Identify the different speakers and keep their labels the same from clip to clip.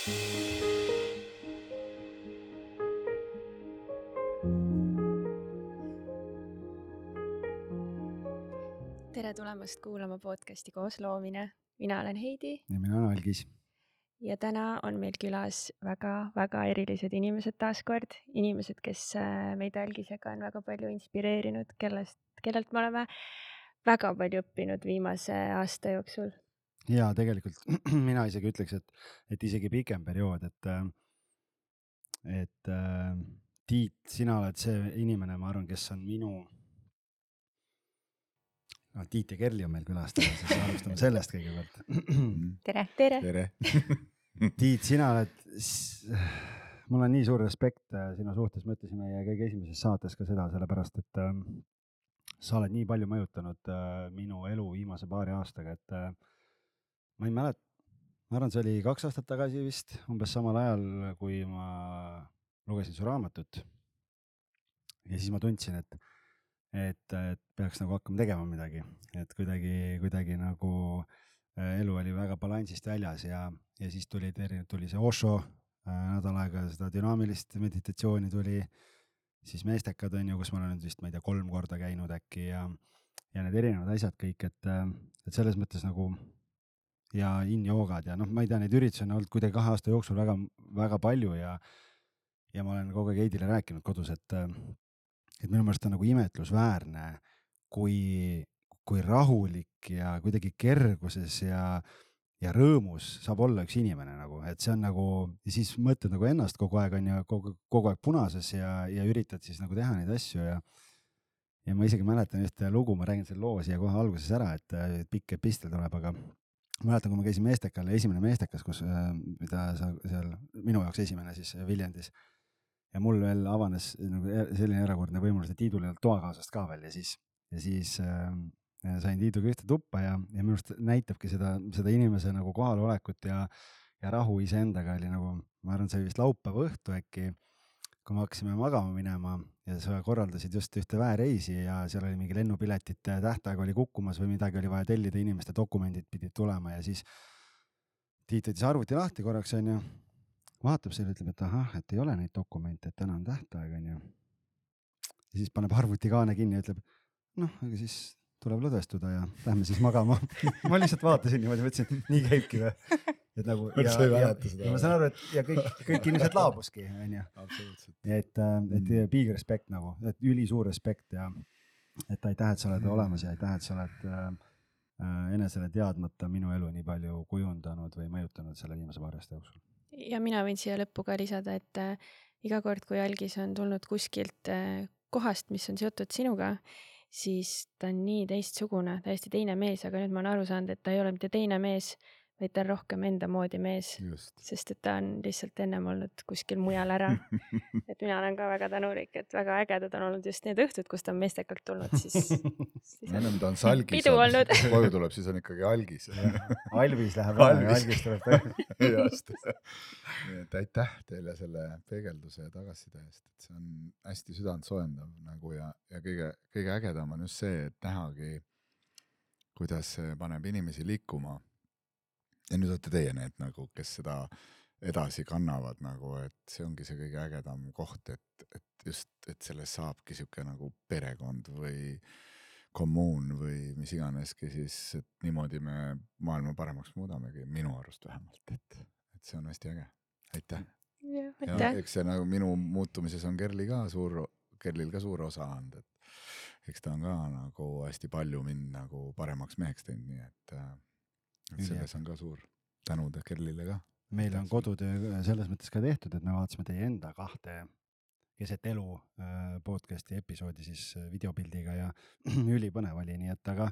Speaker 1: tere tulemast kuulama podcasti Koosloomine. mina olen Heidi
Speaker 2: ja mina olen Algis.
Speaker 1: ja täna on meil külas väga-väga erilised inimesed taaskord, inimesed, kes äh, meid Algisega on väga palju inspireerinud, kellest, kellelt me oleme väga palju õppinud viimase aasta jooksul.
Speaker 2: Ja tegelikult mina isegi ütleks, et, et isegi pikem periood, et, et äh, Tiit, sina oled see inimene, ma arvan, kes on minu no Tiit ja Kerli on meil külas täna, siis alustame sellest kõigepealt.
Speaker 1: tere, tere,
Speaker 3: tere.
Speaker 2: Tiit, sina oled, mul on nii suur respekt äh, sinu suhtes, ma ütlesin meie kõige esimeses saates ka seda, sellepärast et äh, sa oled nii palju mõjutanud äh, minu elu viimase paari aastaga, et äh, ma ei mäleta, ma arvan, see oli kaks aastat tagasi vist, umbes samal ajal, kui ma lugesin su raamatut. ja siis ma tundsin, et et, et peaks nagu hakkama tegema midagi, et kuidagi, kuidagi nagu äh, elu oli väga balansist väljas ja, ja siis tulid erinevad, tuli see Osho äh, nädal aega seda dünaamilist meditatsiooni tuli, siis meestekad on ju, kus ma olen nüüd vist, ma ei tea, kolm korda käinud äkki ja, ja need erinevad asjad kõik, et, äh, et selles mõttes nagu ja in-joogad ja noh, ma ei tea, neid üritusi on olnud kuidagi kahe aasta jooksul väga, väga palju ja, ja ma olen kogu aeg Heidile rääkinud kodus, et et minu meelest on nagu imetlusväärne, kui, kui rahulik ja kuidagi kerguses ja, ja rõõmus saab olla üks inimene nagu, et see on nagu siis mõtled nagu ennast kogu aeg on ju kogu, kogu aeg punases ja, ja üritad siis nagu teha neid asju ja ja ma isegi mäletan ühte lugu, ma räägin selle loo siia kohe alguses ära, et, et pikk epistel tuleb, aga mäletan, kui ma käisin meestekal, esimene meestekas, kus, mida sa seal, minu jaoks esimene siis Viljandis. Ja mul veel avanes nagu e-, selline erakordne võimalus, et Tiidul ei olnud toakaasast ka veel ja siis, ja siis äh, sain Tiiduga ühte tuppa ja, ja minu arust näitabki seda, seda inimese nagu kohalolekut ja, ja rahu iseendaga. Oli nagu, ma arvan, see oli vist laupäeva õhtu äkki, kui me hakkasime magama minema ja sa korraldasid just ühte väereisi ja seal oli mingi lennupiletite tähtaeg oli kukkumas või midagi oli vaja tellida, inimeste dokumendid pidid tulema ja siis Tiit võttis arvuti lahti korraks onju vaatab selle, ütleb, et ahah, et ei ole neid dokumente, et täna on tähtaeg, onju. ja siis paneb arvutikaane kinni ja ütleb, noh, aga siis tuleb lõdvestuda ja lähme siis magama ma lihtsalt vaatasin niimoodi, mõtlesin, et nii käibki või. Et nagu ja, ja, ja ma saan aru, et ja kõik, kõik inimesed laabuski, onju. et, äh, et mm. big respect nagu, et ülisuur respekt ja et aitäh, et sa oled mm. olemas ja aitäh, et sa oled äh, äh, enesele teadmata minu elu nii palju kujundanud või mõjutanud selle viimase paari aasta jooksul
Speaker 1: ja mina võin siia lõppu ka lisada, et äh, iga kord, kui algis on tulnud kuskilt äh, kohast, mis on seotud sinuga, siis ta on nii teistsugune, täiesti teine mees, aga nüüd ma olen aru saanud, et ta ei ole mitte teine mees, vaid ta on rohkem enda moodi mees, sest et ta on lihtsalt ennem olnud kuskil mujal ära. et mina olen ka väga tänulik, et väga ägedad on olnud just need õhtud, kus ta on meestekalt tulnud, siis,
Speaker 3: siis. ennem ta on salgis.
Speaker 1: pidu olnud.
Speaker 3: koju tuleb, siis on ikkagi algis
Speaker 2: Alvis läheb ära ja algis tuleb tagasi.
Speaker 3: just. nii et aitäh teile selle peegelduse ja tagasiside eest, et see on hästi südantsoojendav nagu ja, ja kõige, kõige ägedam on just see, et nähagi, kuidas see paneb inimesi liikuma ja nüüd olete teie need nagu, kes seda edasi kannavad nagu, et see ongi see kõige ägedam koht, et, et just, et sellest saabki sihuke nagu perekond või kommuun või mis iganeski siis, et niimoodi me maailma paremaks muudamegi, minu arust vähemalt, et, et see on hästi äge. aitäh.
Speaker 1: ja, aitäh.
Speaker 3: eks see nagu minu muutumises on Kerli ka suur, Kerlil ka suur osa olnud, et eks ta on ka nagu hästi palju mind nagu paremaks meheks teinud, nii et äh, selles on ka suur tänu Kerlile ka.
Speaker 2: meil on kodutöö selles mõttes ka tehtud, et me vaatasime teie enda kahte keset elu äh, podcast'i episoodi siis äh, videopildiga ja ülipõnev oli, nii et aga,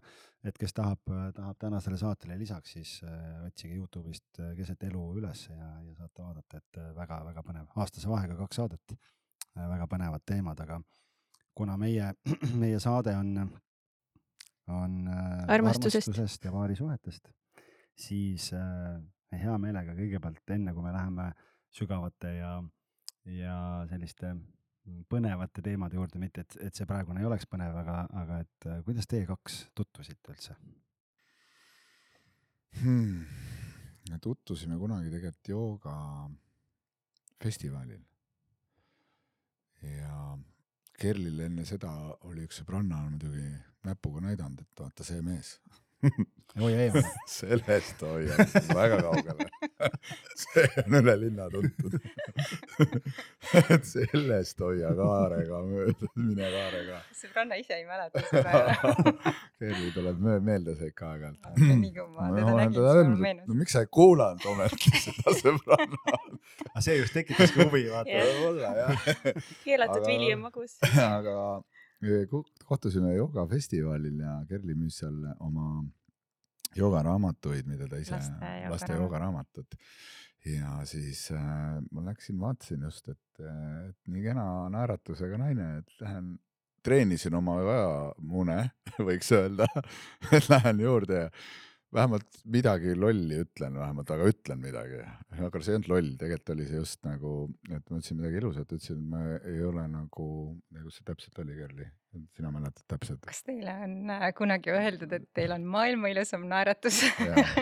Speaker 2: et kes tahab, tahab tänasele saatele lisaks, siis äh, otsige Youtube'ist keset elu ülesse ja, ja saate vaadata, et väga-väga põnev, aastase vahega kaks saadet, väga põnevad teemad, aga kuna meie, meie saade on, on
Speaker 1: armastusest.
Speaker 2: armastusest ja paarisuhetest siis äh, hea meelega kõigepealt, enne kui me läheme sügavate ja, ja selliste põnevate teemade juurde, mitte et, et see praegune ei oleks põnev, aga, aga et äh, kuidas teie kaks tutvusite üldse
Speaker 3: hmm.? me tutvusime kunagi tegelikult joogafestivalil. ja Kerlil enne seda oli üks sõbranna muidugi näpuga näidanud, et vaata see mees
Speaker 2: oi eemale.
Speaker 3: sellest hoiab väga kaugele see on üle linna tuntud et sellest hoia kaarega mööda, mine kaarega.
Speaker 4: sõbranna ise ei mäleta seda
Speaker 3: Kerli tuleb meelde see ikka aeg-ajalt.
Speaker 4: nii kui ma teda nägin, siis mul meenus.
Speaker 3: no miks sa ei kuulanud ometi seda sõbranna
Speaker 2: aga see just tekitaski huvi, vaata
Speaker 3: võib-olla jah.
Speaker 1: keelatud vili on magus.
Speaker 3: aga kohtusime joogafestivalil ja Kerli müüs seal oma joogaraamatuid, mida ta ise,
Speaker 4: Laste
Speaker 3: joogaraamatut. ja siis äh, ma läksin, vaatasin just, et, et nii kena naeratusega naine, et lähen treenisin oma ajamune, võiks öelda et lähen juurde ja vähemalt midagi lolli ütlen vähemalt, aga ütlen midagi. aga see ei olnud loll, tegelikult oli see just nagu, et ma ütlesin midagi ilusat, ütlesin, et ma ei ole nagu, nagu see täpselt oli, Kerli, sina mäletad täpselt
Speaker 4: kas teile on äh, kunagi öeldud, et teil on maailma ilusam naeratus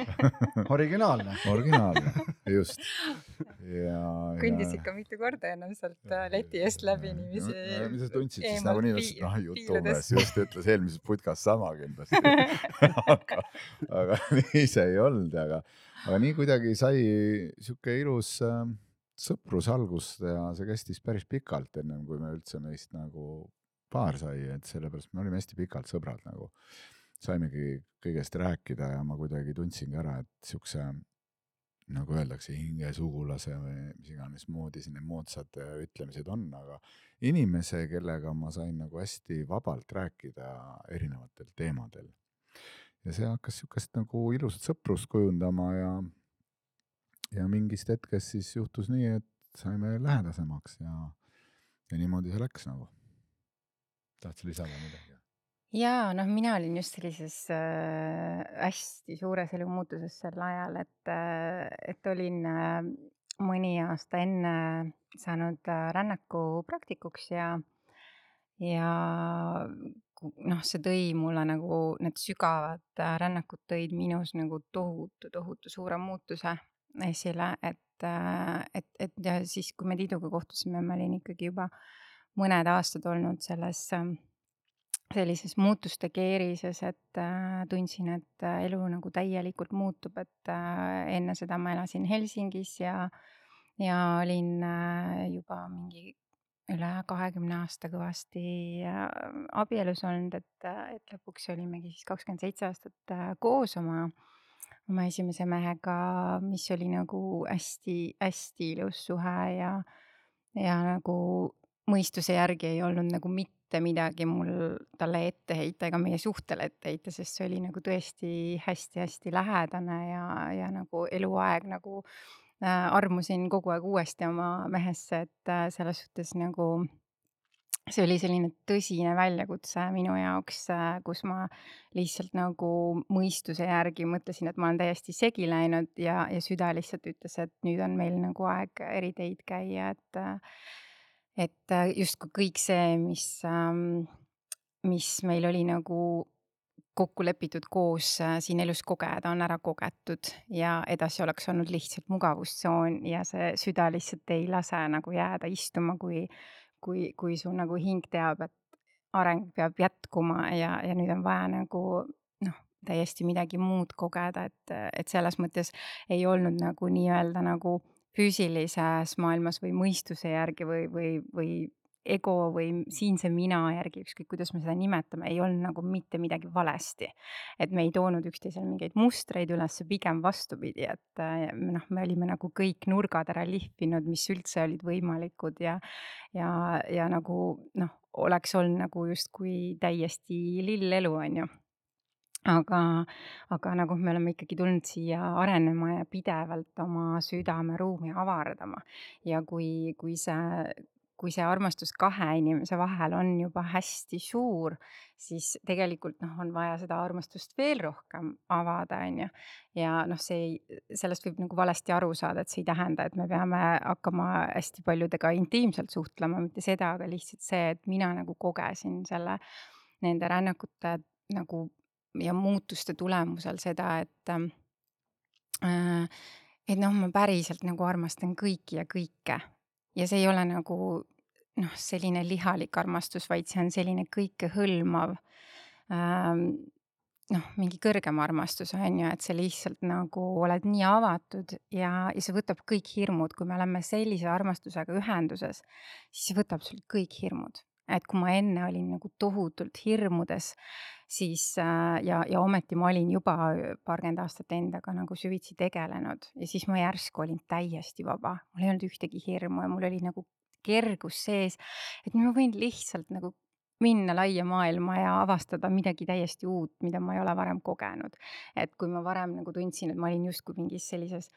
Speaker 2: originaalne.
Speaker 3: originaalne, just. ja.
Speaker 4: kõndis ikka mitu korda ennem sealt äh, leti eest läbi niiviisi.
Speaker 3: mis sa tundsid siis nagunii noh jutumees just ütles eelmises putkas sama kindlasti aga, aga nii see ei olnud, aga, aga nii kuidagi sai sihuke ilus äh, sõprus algust ja see kestis päris pikalt, ennem kui me üldse meist nagu paar sai, et sellepärast me olime hästi pikalt sõbrad nagu. saimegi kõigest rääkida ja ma kuidagi tundsingi ära, et siukse nagu öeldakse, hingesugulase või mis iganes moodi siin need moodsad äh, ütlemised on, aga inimese, kellega ma sain nagu hästi vabalt rääkida erinevatel teemadel. ja see hakkas siukest nagu ilusat sõprust kujundama ja, ja mingist hetkest siis juhtus nii, et saime lähedasemaks ja, ja niimoodi see läks nagu. tahtsid lisada midagi?
Speaker 4: Ja noh, mina olin just sellises äh, hästi suures elumuutuses sel ajal, et äh,, et olin äh, mõni aasta enne saanud äh, rännaku praktikuks ja, ja ku- noh, see tõi mulle nagu need sügavad äh, rännakud tõid minus nagu tohutu, tohutu suure muutuse esile, et äh,, et, et ja siis, kui me Tiiduga kohtusime, ma olin ikkagi juba mõned aastad olnud selles äh, sellises muutuste keerises, et äh, tundsin, et äh, elu nagu täielikult muutub, et äh, enne seda ma elasin Helsingis ja, ja olin äh, juba mingi üle kahekümne aasta kõvasti äh, abielus olnud, et, et lõpuks olimegi siis kakskümmend seitse aastat äh, koos oma, oma esimese mehega, mis oli nagu hästi-hästi ilus suhe ja, ja nagu mõistuse järgi ei olnud nagu mitte midagi mul talle ette heita ega meie suhtele ette heita, sest see oli nagu tõesti hästi-hästi lähedane ja, ja nagu eluaeg nagu äh, armusin kogu aeg uuesti oma mehesse, et äh, selles suhtes nagu see oli selline tõsine väljakutse minu jaoks, kus ma lihtsalt nagu mõistuse järgi mõtlesin, et ma olen täiesti segi läinud ja, ja süda lihtsalt ütles, et nüüd on meil nagu aeg eri teid käia, et et äh, justkui kõik see, mis, mis meil oli nagu kokku lepitud koos äh, siin elus kogeda, on ära kogetud ja edasi oleks olnud lihtsalt mugavustsoon ja see süda lihtsalt ei lase nagu jääda istuma, kui, kui, kui su nagu hing teab, et areng peab jätkuma ja, ja nüüd on vaja nagu noh, täiesti midagi muud kogeda, et, et selles mõttes ei olnud nagu nii-öelda nagu füüsilises maailmas või mõistuse järgi või, või, või ego või siinse mina järgi, ükskõik kuidas me seda nimetame, ei olnud nagu mitte midagi valesti. et me ei toonud üksteisele mingeid mustreid üles, pigem vastupidi, et äh, noh, me olime nagu kõik nurgad ära lihvinud, mis üldse olid võimalikud ja, ja, ja nagu noh, oleks olnud nagu justkui täiesti lill elu, on ju aga, aga nagu me oleme ikkagi tulnud siia arenema ja pidevalt oma südameruumi avardama ja kui, kui see, kui see armastus kahe inimese vahel on juba hästi suur, siis tegelikult noh, on vaja seda armastust veel rohkem avada, on ju. ja noh, see ei, sellest võib nagu valesti aru saada, et see ei tähenda, et me peame hakkama hästi paljudega intiimselt suhtlema, mitte seda, aga lihtsalt see, et mina nagu kogesin selle, nende rännakute nagu ja muutuste tulemusel seda, et äh, et noh, ma päriselt nagu armastan kõiki ja kõike ja see ei ole nagu noh, selline lihalik armastus, vaid see on selline kõikehõlmav ähm, noh, mingi kõrgem armastus on ju, et sa lihtsalt nagu oled nii avatud ja, ja see võtab kõik hirmud, kui me oleme sellise armastusega ühenduses, siis see võtab sul kõik hirmud. Et kui ma enne olin nagu tohutult hirmudes, siis äh, ja, ja ometi ma olin juba paarkümmend aastat endaga nagu süvitsi tegelenud ja siis ma järsku olin täiesti vaba, mul ei olnud ühtegi hirmu ja mul oli nagu kergus sees, et ma võin lihtsalt nagu minna laia maailma ja avastada midagi täiesti uut, mida ma ei ole varem kogenud. et kui ma varem nagu tundsin, et ma olin justkui mingis sellises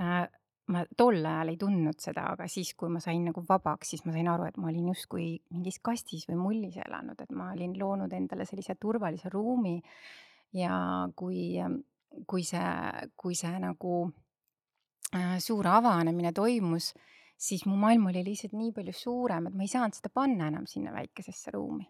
Speaker 4: äh, ma tol ajal ei tundnud seda, aga siis, kui ma sain nagu vabaks, siis ma sain aru, et ma olin justkui mingis kastis või mullis elanud, et ma olin loonud endale sellise turvalise ruumi. ja kui, kui see, kui see nagu äh, suur avanemine toimus siis mu maailm oli lihtsalt nii palju suurem, et ma ei saanud seda panna enam sinna väikesesse ruumi.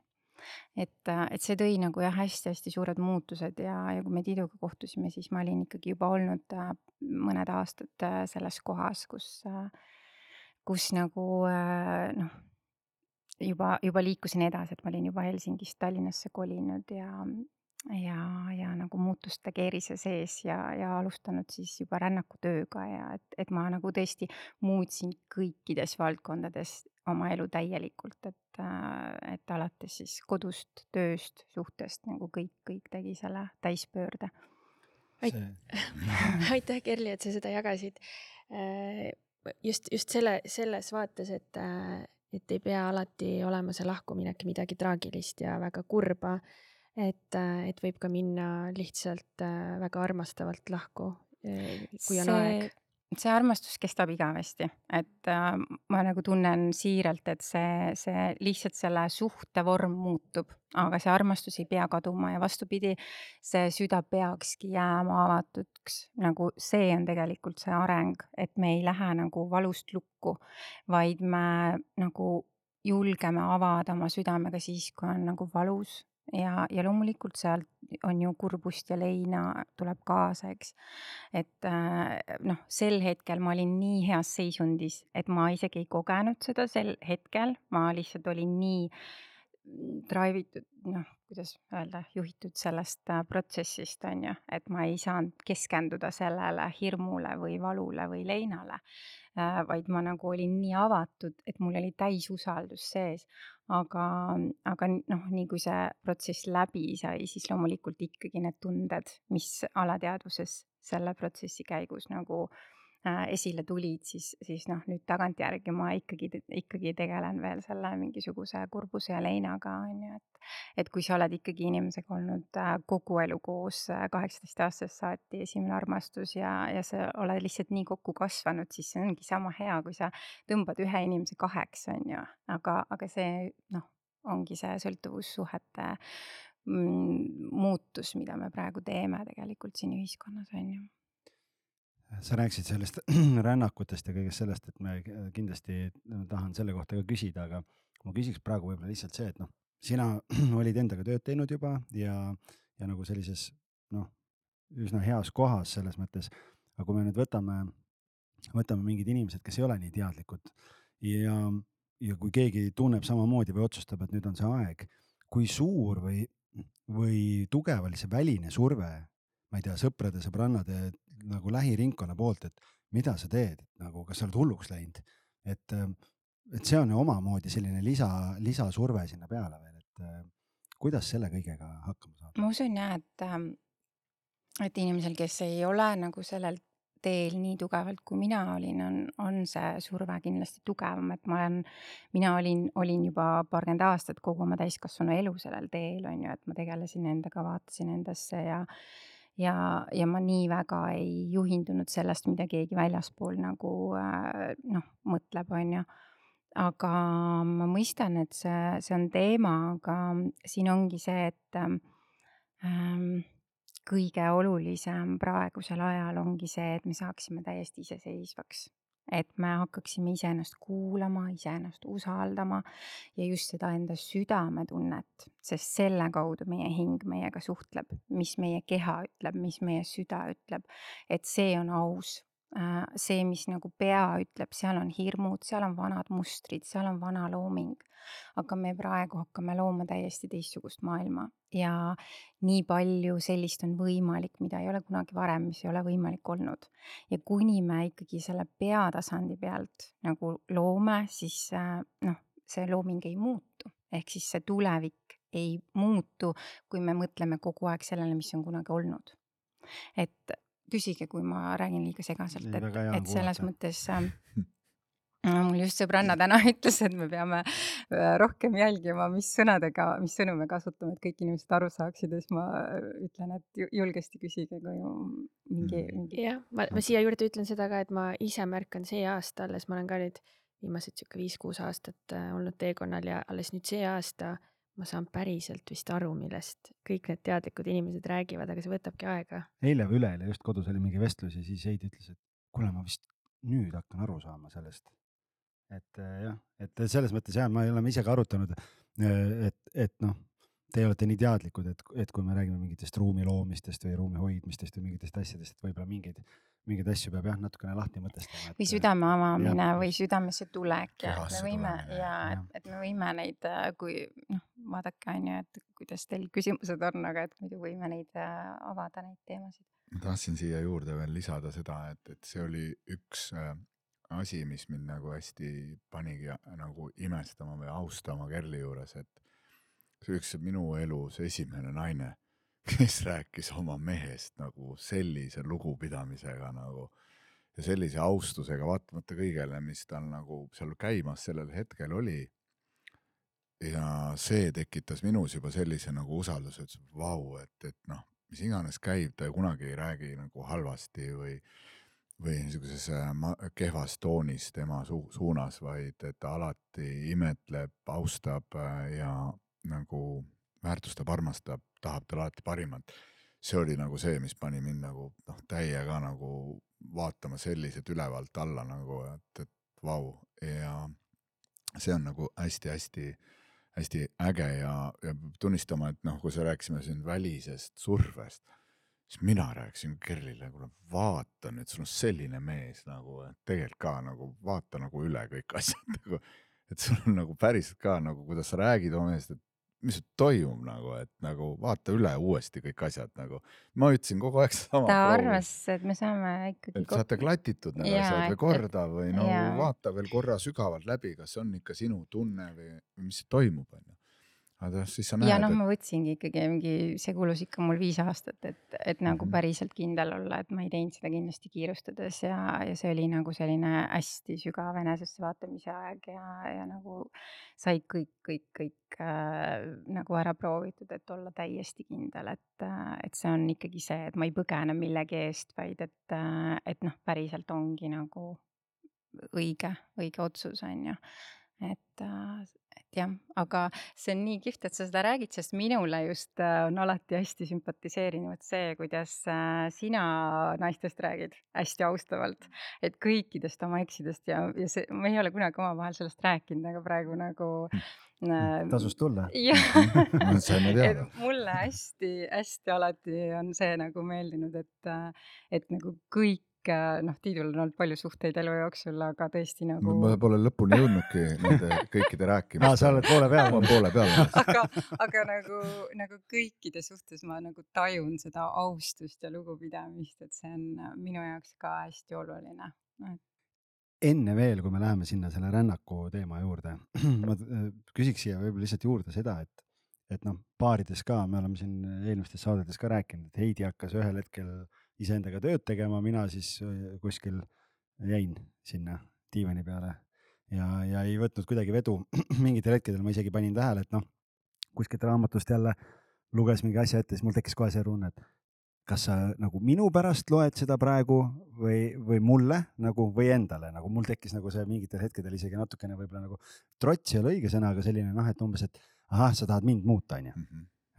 Speaker 4: Et, äh, et see tõi nagu jah, hästi-hästi suured muutused ja, ja kui me Tiiduga kohtusime, siis ma olin ikkagi juba olnud äh, mõned aastad äh, selles kohas, kus, kus nagu noh, juba, juba liikusin edasi, et ma olin juba Helsingist Tallinnasse kolinud ja, ja, ja nagu muutuste keerise sees ja, ja alustanud siis juba rännakutööga ja et, et ma nagu tõesti muutsin kõikides valdkondades oma elu täielikult, et, äh, et alates siis kodust, tööst, suhtest nagu kõik, kõik tegi selle täispöörde.
Speaker 1: aitäh, Kerli, et sa seda jagasid. Äh, just, just selle, selles vaates, et, äh, et ei pea alati olema see lahkuminek midagi traagilist ja väga kurba et, et võib ka minna lihtsalt äh, väga armastavalt lahku, äh, kui on see, aeg.
Speaker 4: see armastus kestab igavesti, et äh, ma nagu tunnen siiralt, et see, see lihtsalt selle suhte vorm muutub, aga see armastus ei pea kaduma ja vastupidi, see süda peakski jääma avatuks. nagu see on tegelikult see areng, et me ei lähe nagu valust lukku, vaid me nagu julgeme avada oma südamega siis, kui on nagu valus ja, ja loomulikult sealt on ju kurbust ja leina tuleb kaasa, eks. et äh, noh, sel hetkel ma olin nii heas seisundis, et ma isegi ei kogenud seda sel hetkel, ma lihtsalt olin nii drive itud, noh, kuidas öelda, juhitud sellest äh, protsessist, on ju, et ma ei saanud keskenduda sellele hirmule või valule või leinale äh,. vaid ma nagu olin nii avatud, et mul oli täis usaldus sees aga, aga noh, nii kui see protsess läbi sai, siis loomulikult ikkagi need tunded, mis alateadvuses selle protsessi käigus nagu Äh, esile tulid, siis, siis noh, nüüd tagantjärgi ma ikkagi, ikkagi tegelen veel selle mingisuguse kurbuse ja leinaga on ju, et. et kui sa oled ikkagi inimesega olnud äh, kogu elu koos, äh, kaheksateist aastasest saati esimene armastus ja, ja sa oled lihtsalt nii kokku kasvanud, siis see ongi sama hea, kui sa tõmbad ühe inimese kaheks, on ju, aga, aga see noh, ongi see sõltuvussuhete mm, muutus, mida me praegu teeme tegelikult siin ühiskonnas, on ju
Speaker 2: sa rääkisid sellest rännakutest ja kõigest sellest, et me kindlasti tahan selle kohta ka küsida, aga ma küsiks praegu võib-olla lihtsalt see, et noh, sina olid endaga tööd teinud juba ja, ja nagu sellises noh, üsna heas kohas selles mõttes. aga kui me nüüd võtame, võtame mingid inimesed, kes ei ole nii teadlikud ja, ja kui keegi tunneb samamoodi või otsustab, et nüüd on see aeg, kui suur või, või tugev oli see väline surve ma ei tea, sõprade, sõbrannade nagu lähiringkonna poolt, et mida sa teed, nagu kas sa oled hulluks läinud, et, et see on ju omamoodi selline lisa, lisasurve sinna peale veel, et kuidas selle kõigega hakkama saada?
Speaker 4: ma usun jah, et, ähm, et inimesel, kes ei ole nagu sellel teel nii tugevalt, kui mina olin, on, on see surve kindlasti tugevam, et ma olen, mina olin, olin juba paarkümmend aastat kogu oma täiskasvanu elu sellel teel on ju, et ma tegelesin endaga, vaatasin endasse ja ja, ja ma nii väga ei juhindunud sellest, mida keegi väljaspool nagu äh, noh, mõtleb, on ju. aga ma mõistan, et see, see on teema, aga siin ongi see, et ähm, kõige olulisem praegusel ajal ongi see, et me saaksime täiesti iseseisvaks et me hakkaksime iseennast kuulama, iseennast usaldama ja just seda enda südametunnet, sest selle kaudu meie hing meiega suhtleb, mis meie keha ütleb, mis meie süda ütleb, et see on aus see, mis nagu pea ütleb, seal on hirmud, seal on vanad mustrid, seal on vana looming. aga me praegu hakkame looma täiesti teistsugust maailma ja nii palju sellist on võimalik, mida ei ole kunagi varem, mis ei ole võimalik olnud. ja kuni me ikkagi selle peatasandi pealt nagu loome, siis äh, noh, see looming ei muutu, ehk siis see tulevik ei muutu, kui me mõtleme kogu aeg sellele, mis on kunagi olnud. et küsige, kui ma räägin liiga segaselt, et, et selles
Speaker 2: kuulata.
Speaker 4: mõttes äh, mul just sõbranna täna ütles, et me peame äh, rohkem jälgima, mis sõnadega, mis sõnu me kasutame, et kõik inimesed aru saaksid ja siis ma äh, ütlen, et ju- julgesti küsige, kui mingi,
Speaker 3: Mm.
Speaker 4: mingi
Speaker 1: jah, ma, ma siia juurde ütlen seda ka, et ma ise märkan see aasta alles, ma olen ka nüüd viimased sihuke viis-kuus aastat äh, olnud teekonnal ja alles nüüd see aasta ma saan päriselt vist aru, millest kõik need teadlikud inimesed räägivad, aga see võtabki aega.
Speaker 2: eile või üleeile just kodus oli mingi vestlus ja siis Heidi ütles, et kuule, ma vist nüüd hakkan aru saama sellest. et äh, jah, et selles mõttes jah, me oleme ise ka arutanud, et, et noh, te olete nii teadlikud, et, et kui me räägime mingitest ruumi loomistest või ruumi hoidmistest või mingitest asjadest, et võib-olla mingeid, mingeid asju peab jah, natukene lahti mõtestama.
Speaker 4: või südame avamine
Speaker 2: jah,
Speaker 4: või südamesse tulek ja me võime
Speaker 3: tulemine,
Speaker 4: ja
Speaker 2: jah.
Speaker 4: et, et me võime neid, kui noh, vaadake on ju, et kuidas teil küsimused on, aga et muidu võime neid äh, avada, neid teemasid.
Speaker 3: ma tahtsin siia juurde veel lisada seda, et, et see oli üks äh, asi, mis mind nagu hästi panigi äh, nagu imestama või austama Kerli juures, et üks minu elus esimene naine, kes rääkis oma mehest nagu sellise lugupidamisega nagu ja sellise austusega, vaatamata kõigele, mis tal nagu seal käimas sellel hetkel oli. ja see tekitas minus juba sellise nagu usalduse, et vau, et, et noh, mis iganes käib, ta kunagi ei räägi nagu halvasti või, või niisuguses äh, kehvas toonis tema su suunas, vaid et ta alati imetleb, austab äh, ja nagu väärtustab, armastab, tahab talle alati parimat. see oli nagu see, mis pani mind nagu noh, täiega nagu vaatama selliselt ülevalt alla nagu, et, et vau ja see on nagu hästi-hästi hästi äge ja, ja tunnistama, et noh, kui sa rääkisime siin välisest survest, siis mina rääkisin Kerlile, kuule vaata nüüd, sul on selline mees nagu, et tegelikult ka nagu vaata nagu üle kõik asjad nagu, et sul on nagu päriselt ka nagu, kuidas sa räägid oma mehest, et mis toimub nagu, et nagu vaata üle uuesti kõik asjad nagu. ma ütlesin kogu aeg sama.
Speaker 4: ta arvas, et me saame ikkagi
Speaker 3: et saate klatitud need asjad või korda või no
Speaker 4: jaa.
Speaker 3: vaata veel korra sügavalt läbi, kas on ikka sinu tunne või, või mis toimub, onju. Aga noh, siis sa
Speaker 4: ja
Speaker 3: näed,
Speaker 4: noh,
Speaker 3: et
Speaker 4: ma võtsingi ikkagi mingi, see kulus ikka mul viis aastat, et, et nagu
Speaker 3: Mhm.
Speaker 4: päriselt kindel olla, et ma ei teinud seda kindlasti kiirustades ja, ja see oli nagu selline hästi sügav enesesse vaatamise aeg ja, ja nagu sai kõik, kõik, kõik äh, nagu ära proovitud, et olla täiesti kindel, et et see on ikkagi see, et ma ei põgene millegi eest, vaid et et noh, päriselt ongi nagu õige, õige otsus on ju. et äh, et jah, aga see on nii kihvt, et sa seda räägid, sest minule just äh, on alati hästi sümpatiseerinud see, kuidas äh, sina naistest räägid hästi austavalt, et kõikidest oma eksidest ja, ja see, me ei ole kunagi omavahel sellest rääkinud, aga praegu nagu äh,
Speaker 2: tasus tulla.
Speaker 3: Nüüd saime teada.
Speaker 4: mulle hästi-hästi alati on see nagu meeldinud, et, et nagu kõik, noh, Tiidul on olnud palju suhteid elu jooksul, aga tõesti nagu
Speaker 3: ma pole lõpuni jõudnudki nende kõikide
Speaker 2: aa,
Speaker 3: rääkimist.
Speaker 2: sa oled poole peal
Speaker 3: ma. olen poole peal
Speaker 4: aga, aga nagu, nagu kõikide suhtes ma nagu tajun seda austust ja lugupidamist, et see on minu jaoks ka hästi oluline.
Speaker 2: enne veel, kui me läheme sinna selle rännaku teema juurde, ma äh, küsiks siia võib-olla lihtsalt juurde seda, et, et noh, baarides ka, me oleme siin eelmistes saadetes ka rääkinud, et Heidi hakkas ühel hetkel iseendaga tööd tegema, mina siis äh, kuskil jäin sinna diivani peale ja, ja ei võtnud kuidagi vedu. mingitel hetkedel. Ma isegi panin tähele, et noh, kuskilt raamatust jälle luges mingi asja ette, siis mul tekkis kohe see tunne, et kas sa nagu minu pärast loed seda praegu või, või mulle nagu või endale. Nagu mul tekkis nagu see mingitel hetkedel isegi natukene võib-olla nagu trots ei ole õige sõna, aga selline noh, et umbes, et ahah, sa tahad mind muuta, onju,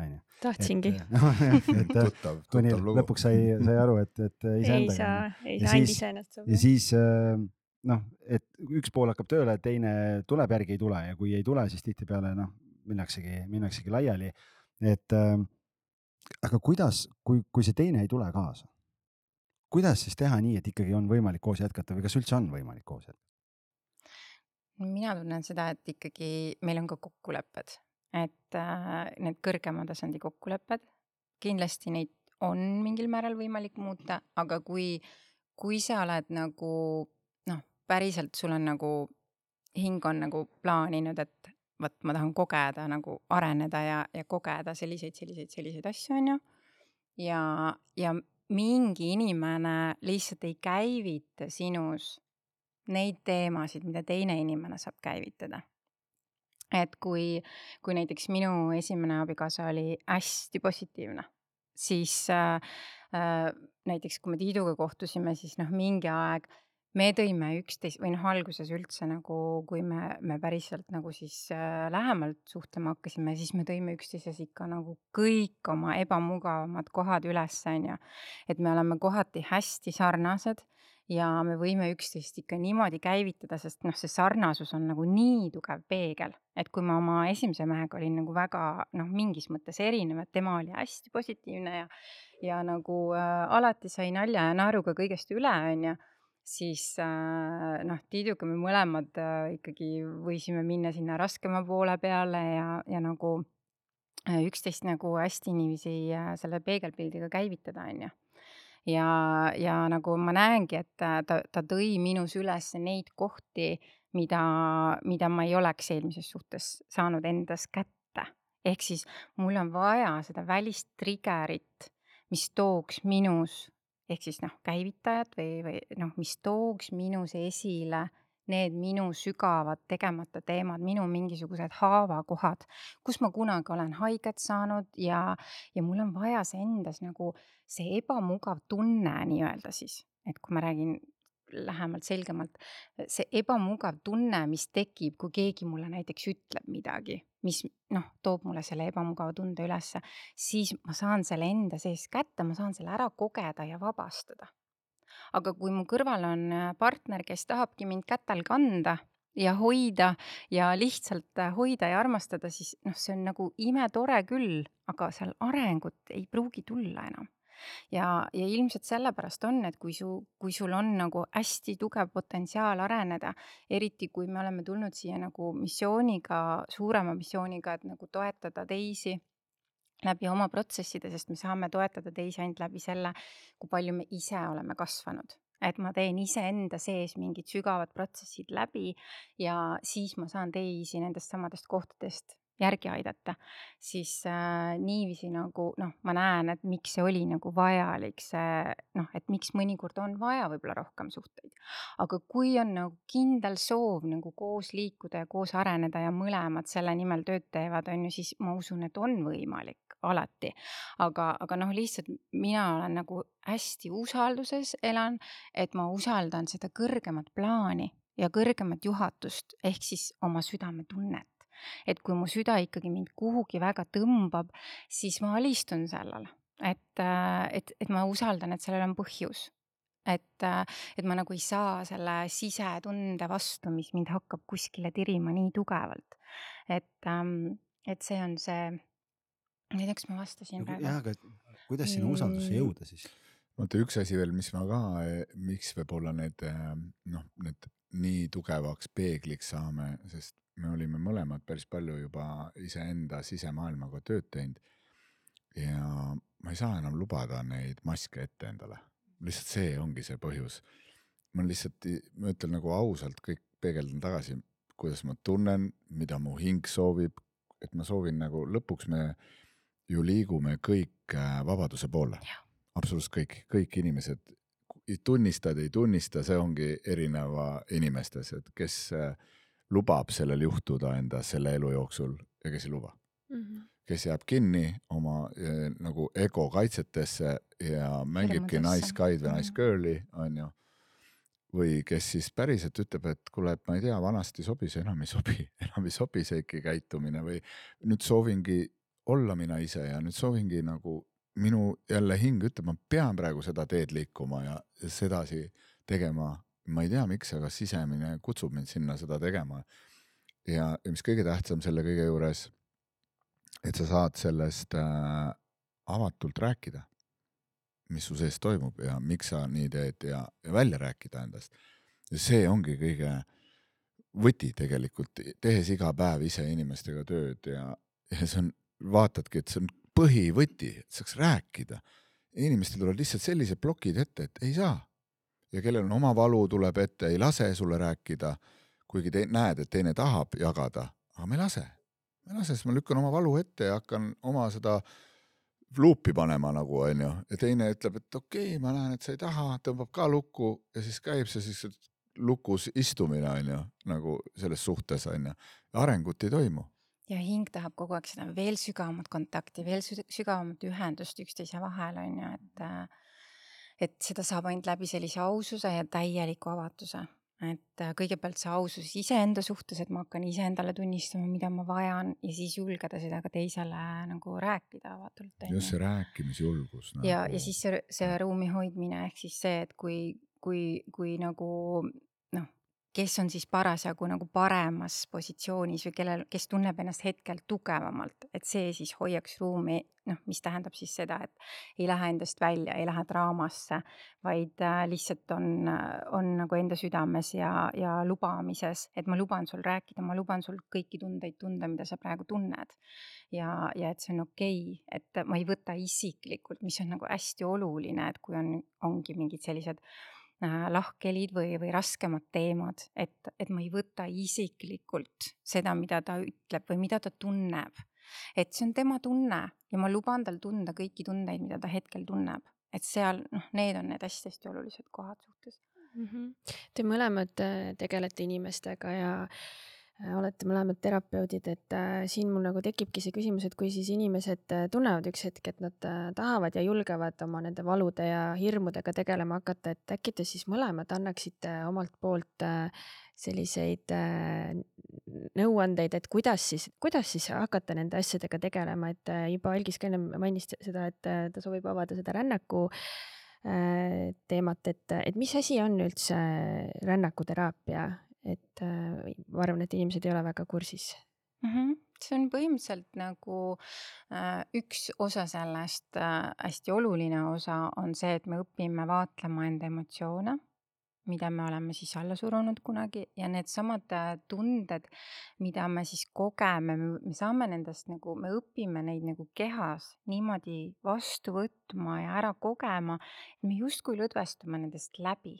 Speaker 2: onju.
Speaker 1: tahtsingi.
Speaker 2: et äh,
Speaker 3: tuttav,
Speaker 2: kuni
Speaker 3: tuttav lugu.
Speaker 2: lõpuks sai, sai aru, et, et
Speaker 1: ei
Speaker 2: iseendaga
Speaker 1: saa
Speaker 2: on.,
Speaker 1: ei saa ainult iseennast
Speaker 2: ja siis äh, noh, et üks pool hakkab tööle, teine tuleb järgi, ei tule ja kui ei tule, siis tihtipeale noh, minnaksegi, minnaksegi laiali. et äh, aga kuidas, kui, kui see teine ei tule kaasa, kuidas siis teha nii, et ikkagi on võimalik koos jätkata või kas üldse on võimalik koos jätkata?
Speaker 4: mina tunnen seda, et ikkagi meil on ka kokkulepped, et äh, need kõrgema tasandi kokkulepped, kindlasti neid on mingil määral võimalik muuta, aga kui, kui sa oled nagu noh, päriselt sul on nagu, hing on nagu plaaninud, et vot ma tahan kogeda nagu areneda ja, ja kogeda selliseid, selliseid, selliseid asju, on ju. ja, ja mingi inimene lihtsalt ei käivita sinus neid teemasid, mida teine inimene saab käivitada. Et kui, kui näiteks minu esimene abikaasa oli hästi positiivne, siis äh, äh, näiteks kui me Tiiduga kohtusime, siis noh, mingi aeg me tõime üksteist või noh, alguses üldse nagu, kui me, me päriselt nagu siis äh, lähemalt suhtlema hakkasime, siis me tõime üksteises ikka nagu kõik oma ebamugavamad kohad üles, on ju. et me oleme kohati hästi sarnased ja me võime üksteist ikka niimoodi käivitada, sest noh, see sarnasus on nagu nii tugev peegel, et kui ma oma esimese mehega olin nagu väga noh, mingis mõttes erinev, et tema oli hästi positiivne ja ja nagu äh, alati sai nalja ja naeruga kõigest üle, on ju siis äh, noh, Tiiduga me mõlemad äh, ikkagi võisime minna sinna raskema poole peale ja, ja nagu äh, üksteist nagu hästi niiviisi selle peegelpildiga käivitada, on ju. Ja, ja nagu ma näengi, et ta, ta tõi minus üles neid kohti, mida, mida ma ei oleks eelmises suhtes saanud endas kätte. ehk siis mul on vaja seda välist trigger'it, mis tooks minus ehk siis noh, käivitajat või, või noh, mis tooks minus esile need minu sügavad tegemata teemad, minu mingisugused haavakohad, kus ma kunagi olen haiget saanud ja, ja mul on vaja see endas nagu see ebamugav tunne nii-öelda siis, et kui ma räägin lähemalt, selgemalt, see ebamugav tunne, mis tekib, kui keegi mulle näiteks ütleb midagi, mis noh, toob mulle selle ebamugava tunde ülesse, siis ma saan selle enda sees kätte, ma saan selle ära kogeda ja vabastada. Aga kui mu kõrval on äh, partner, kes tahabki mind kätel kanda ja hoida ja lihtsalt äh, hoida ja armastada, siis noh, see on nagu imetore küll, aga seal arengut ei pruugi tulla enam. Ja, ja ilmselt sellepärast on, et kui su, kui sul on nagu hästi tugev potentsiaal areneda, eriti kui me oleme tulnud siia nagu missiooniga, suurema missiooniga, et nagu toetada teisi läbi oma protsesside, sest me saame toetada teisi ainult läbi selle, kui palju me ise oleme kasvanud et ma teen iseenda sees mingid sügavad protsessid läbi ja siis ma saan teisi nendest samadest kohtadest järgi aidata, siis äh, niiviisi nagu noh, ma näen, et miks see oli nagu vajalik, see noh, et miks mõnikord on vaja võib-olla rohkem suhteid. aga kui on nagu kindel soov nagu koos liikuda ja koos areneda ja mõlemad selle nimel tööd teevad, on ju, siis ma usun, et on võimalik alati. aga, aga noh, lihtsalt mina olen nagu hästi usalduses elan, et ma usaldan seda kõrgemat plaani ja kõrgemat juhatust ehk siis oma südametunnet et kui mu süda ikkagi mind kuhugi väga tõmbab, siis ma alistun sellele, et, äh, et, et ma usaldan, et sellel on põhjus et, äh, et ma nagu ei saa selle sisetunde vastu, mis mind hakkab kuskile tirima nii tugevalt. et, ähm, et see on see, ma ei tea, kas ma vastasin praegu.
Speaker 2: jah, aga kuidas sinna usaldusse
Speaker 4: Mm.
Speaker 2: jõuda siis?
Speaker 3: vaata üks asi veel, mis ma ka, miks võib-olla need noh, need nii tugevaks peegliks saame, sest me olime mõlemad päris palju juba iseenda sisemaailmaga tööd teinud. ja ma ei saa enam lubada neid maske ette endale, lihtsalt see ongi see põhjus. ma lihtsalt, ma ütlen nagu ausalt, kõik peegeldan tagasi, kuidas ma tunnen, mida mu hing soovib, et ma soovin nagu lõpuks me ju liigume kõik äh, vabaduse poole. absoluutselt kõik, kõik inimesed, tunnistad, ei tunnista, see ongi erineva inimestes, et kes äh, lubab sellel juhtuda enda selle elu jooksul ja kes ei luba
Speaker 1: mm. -hmm.
Speaker 3: kes jääb kinni oma eh, nagu ego kaitsetesse ja mängibki nice guy'd või nice
Speaker 4: Mhm.
Speaker 3: girl'i, onju. või kes siis päriselt ütleb, et kuule, et ma ei tea, vanasti sobis, enam ei sobi, enam ei sobi see ikka käitumine või nüüd soovingi olla mina ise ja nüüd soovingi nagu minu jälle hing ütleb, ma pean praegu seda teed liikuma ja sedasi tegema. ma ei tea, miks, aga sisemine kutsub mind sinna seda tegema. ja, ja mis kõige tähtsam selle kõige juures, et sa saad sellest äh, avatult rääkida. mis su sees toimub ja miks sa nii teed ja, ja välja rääkida endast. see ongi kõige võti tegelikult, tehes iga päev ise inimestega tööd ja, ja see on, vaatadki, et see on põhivõti, et saaks rääkida. inimestel tulevad lihtsalt sellised plokid ette, et ei saa. ja kellel on oma valu, tuleb ette, ei lase sulle rääkida, kuigi te näed, et teine tahab jagada, aga me ei lase. me ei lase, siis ma lükkan oma valu ette ja hakkan oma seda luupi panema nagu onju ja teine ütleb, et okei okay,, ma näen, et sa ei taha, tõmbab ka lukku ja siis käib see siis lukus istumine onju nagu selles suhtes onju, arengut ei toimu
Speaker 4: ja hing tahab kogu aeg seda veel sügavamat kontakti, veel sügavamat ühendust üksteise vahel on ju, et et seda saab ainult läbi sellise aususe ja täieliku avatuse. et kõigepealt see ausus iseenda suhtes, et ma hakkan iseendale tunnistama, mida ma vajan ja siis julgeda seda ka teisele nagu rääkida avatult.
Speaker 3: just see rääkimisjulgus
Speaker 4: nagu.... ja, ja siis see, see ruumi hoidmine ehk siis see, et kui, kui, kui nagu kes on siis parasjagu nagu paremas positsioonis või kellel, kes tunneb ennast hetkel tugevamalt, et see siis hoiaks ruumi, noh, mis tähendab siis seda, et ei lähe endast välja, ei lähe draamasse, vaid äh, lihtsalt on, on nagu enda südames ja, ja lubamises, et ma luban sul rääkida, ma luban sul kõiki tundeid tunda, mida sa praegu tunned. ja, ja et see on okei okay,, et ma ei võta isiklikult, mis on nagu hästi oluline, et kui on, ongi mingid sellised Äh, lahkhelid või, või raskemad teemad, et, et ma ei võta isiklikult seda, mida ta ütleb või mida ta tunneb. et see on tema tunne ja ma luban tal tunda kõiki tundeid, mida ta hetkel tunneb, et seal noh, need on need hästi-hästi olulised kohad suhtes
Speaker 1: mm. -hmm. Te mõlemad äh, tegelete inimestega ja Äh, olete mõlemad terapeudid, et äh, siin mul nagu tekibki see küsimus, et kui siis inimesed äh, tunnevad üks hetk, et nad tahavad ja julgevad oma nende valude ja hirmudega tegelema hakata, et äkki te siis mõlemad annaksite omalt poolt selliseid nõuandeid, et kuidas siis, kuidas siis hakata nende asjadega tegelema, et juba Algis ka enne mainis seda, et ta soovib avada seda rännaku teemat, et, et mis asi on üldse rännakuteraapia et äh, ma arvan, et inimesed ei ole väga kursis
Speaker 4: mm. -hmm see on põhimõtteliselt nagu äh, üks osa sellest äh, hästi oluline osa on see, et me õpime vaatlema enda emotsioone, mida me oleme siis alla surunud kunagi ja needsamad äh, tunded, mida me siis kogeme, me saame nendest nagu, me õpime neid nagu kehas niimoodi vastu võtma ja ära kogema, et me justkui lõdvestume nendest läbi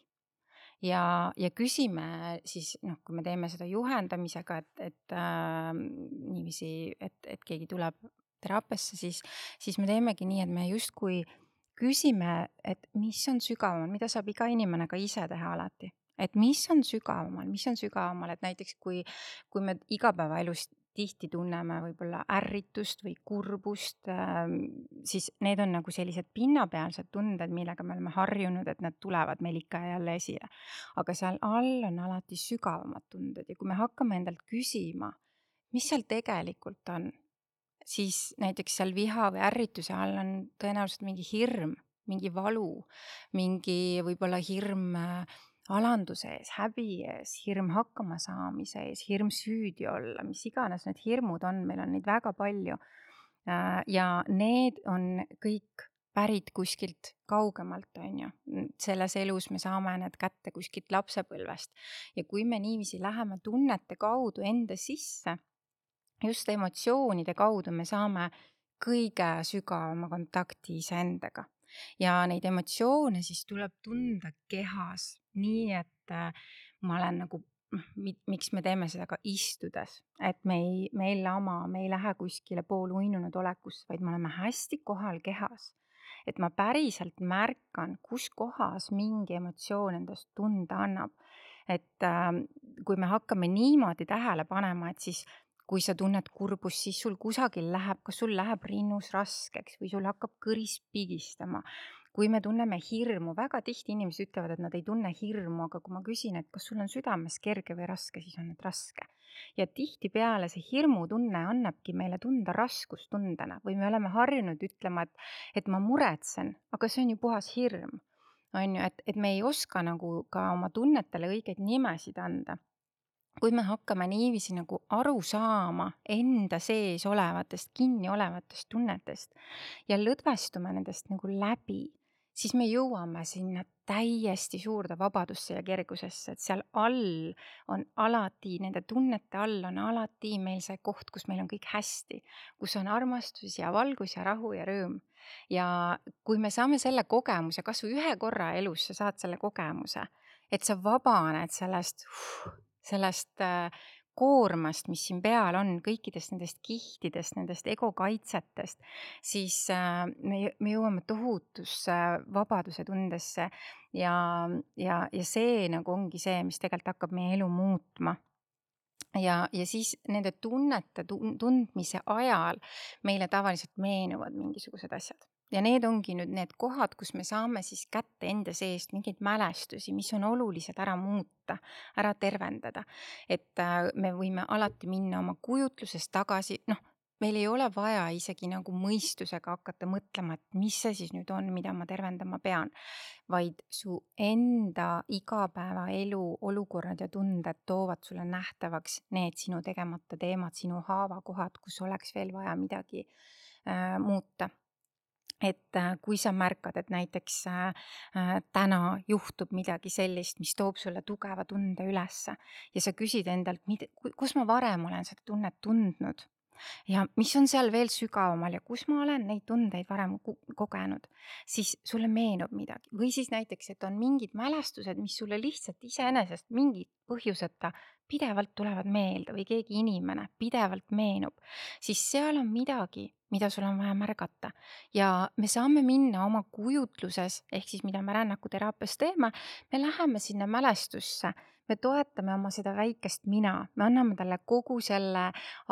Speaker 4: ja, ja küsime siis noh, kui me teeme seda juhendamisega, et, et äh, niiviisi, et, et keegi tuleb teraapiasse, siis, siis me teemegi nii, et me justkui küsime, et mis on sügavamal, mida saab iga inimene ka ise teha alati. Et mis on sügavamal, mis on sügavamal, et näiteks kui, kui me igapäevaelus tihti tunneme võib-olla ärritust või kurbust, ähm, siis need on nagu sellised pinnapealsed tunded, millega me oleme harjunud, et need tulevad meil ikka ja jälle esile. aga seal all on alati sügavamad tunded ja kui me hakkame endalt küsima, mis seal tegelikult on, siis näiteks seal viha või ärrituse all on tõenäoliselt mingi hirm, mingi valu, mingi võib-olla hirm äh, alanduse ees, häbi ees, hirm hakkama saamise ees, hirm süüdi olla, mis iganes need hirmud on, meil on neid väga palju. Äh, ja need on kõik pärit kuskilt kaugemalt, on ju. selles elus me saame need kätte kuskilt lapsepõlvest ja kui me niiviisi läheme tunnete kaudu enda sisse, just emotsioonide kaudu me saame kõige sügavama kontakti iseendaga ja neid emotsioone siis tuleb tunda kehas, nii et äh, ma olen nagu noh, miks me teeme seda ka istudes, et me ei, me ei lama, me ei lähe kuskile pooluinunud olekusse, vaid me oleme hästi kohal kehas. et ma päriselt märkan, kus kohas mingi emotsioon endast tunda annab. et äh, kui me hakkame niimoodi tähele panema, et siis kui sa tunned kurbust, siis sul kusagil läheb, kas sul läheb rinnus raskeks või sul hakkab kõris pigistama. kui me tunneme hirmu, väga tihti inimesed ütlevad, et nad ei tunne hirmu, aga kui ma küsin, et kas sul on südames kerge või raske, siis on need raske. ja tihtipeale see hirmutunne annabki meile tunda raskustundena või me oleme harjunud ütlema, et, et ma muretsen, aga see on ju puhas hirm on ju, et, et me ei oska nagu ka oma tunnetele õigeid nimesid anda kui me hakkame niiviisi nagu aru saama enda sees olevatest, kinni olevatest tunnetest ja lõdvestume nendest nagu läbi, siis me jõuame sinna täiesti suurde vabadusse ja kergusesse, et seal all on alati, nende tunnete all on alati meil see koht, kus meil on kõik hästi, kus on armastus ja valgus ja rahu ja rõõm. ja kui me saame selle kogemuse, kasvõi ühe korra elus sa saad selle kogemuse, et sa vabaned sellest, sellest äh, koormast, mis siin peal on, kõikidest nendest kihtidest, nendest ego kaitsetest, siis äh, me, me jõuame tohutusse vabaduse tundesse ja, ja, ja see nagu ongi see, mis tegelikult hakkab meie elu muutma. Ja, ja siis nende tunnete tundmise ajal meile tavaliselt meenuvad mingisugused asjad ja need ongi nüüd need kohad, kus me saame siis kätte enda seest mingeid mälestusi, mis on olulised ära muuta, ära tervendada. et äh, me võime alati minna oma kujutlusest tagasi, noh, meil ei ole vaja isegi nagu mõistusega hakata mõtlema, et mis see siis nüüd on, mida ma tervendama pean, vaid su enda igapäevaelu olukorrad ja tunded toovad sulle nähtavaks need sinu tegemata teemad, sinu haavakohad, kus oleks veel vaja midagi äh, muuta et äh, kui sa märkad, et näiteks äh, äh, täna juhtub midagi sellist, mis toob sulle tugeva tunde ülesse ja sa küsid endalt, kus ma varem olen seda tunnet tundnud ja mis on seal veel sügavamal ja kus ma olen neid tundeid varem kogenud, siis sulle meenub midagi. Või siis näiteks, et on mingid mälestused, mis sulle lihtsalt iseenesest mingi põhjuseta pidevalt tulevad meelde või keegi inimene pidevalt meenub, siis seal on midagi, mida sul on vaja märgata. Ja me saame minna oma kujutluses ehk siis mida me rännakuteraapias teeme, me läheme sinna mälestusse. Me toetame oma seda väikest mina, me anname talle kogu selle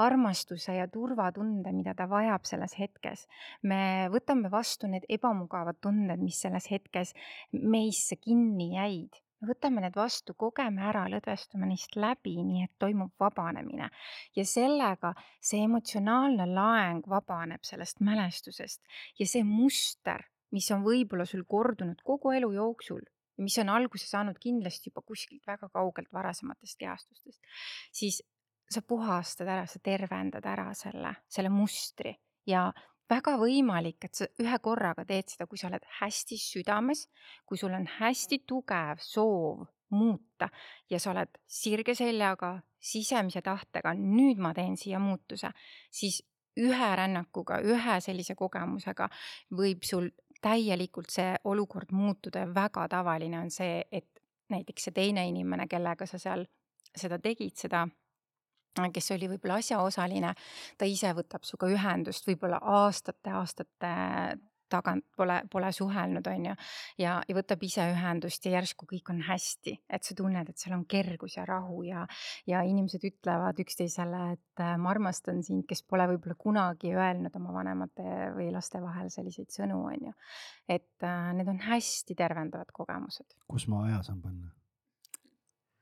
Speaker 4: armastuse ja turvatunde, mida ta vajab selles hetkes. me võtame vastu need ebamugavad tunded, mis selles hetkes meisse kinni jäid võtame need vastu, kogeme ära, lõdvestume neist läbi, nii et toimub vabanemine. ja sellega see emotsionaalne laeng vabaneb sellest mälestusest ja see muster, mis on võib-olla sul kordunud kogu elu jooksul, mis on alguse saanud kindlasti juba kuskilt väga kaugelt varasematest kehastustest, siis sa puhastad ära, sa tervendad ära selle, selle mustri ja väga võimalik, et sa ühe korraga teed seda, kui sa oled hästi südames, kui sul on hästi tugev soov muuta ja sa oled sirge seljaga, sisemise tahtega, nüüd ma teen siia muutuse, siis ühe rännakuga, ühe sellise kogemusega võib sul täielikult see olukord muutuda ja väga tavaline on see, et näiteks see teine inimene, kellega sa seal seda tegid, seda kes oli võib-olla asjaosaline, ta ise võtab sinuga ühendust võib-olla aastate-aastate tagant pole, pole suhelnud, on ju. ja, ja võtab ise ühendust ja järsku kõik on hästi, et sa tunned, et seal on kergus ja rahu ja, ja inimesed ütlevad üksteisele, et äh, ma armastan sind, kes pole võib-olla kunagi öelnud oma vanemate või laste vahel selliseid sõnu, on ju. et äh, need on hästi tervendavad kogemused.
Speaker 2: kus ma aja saan panna?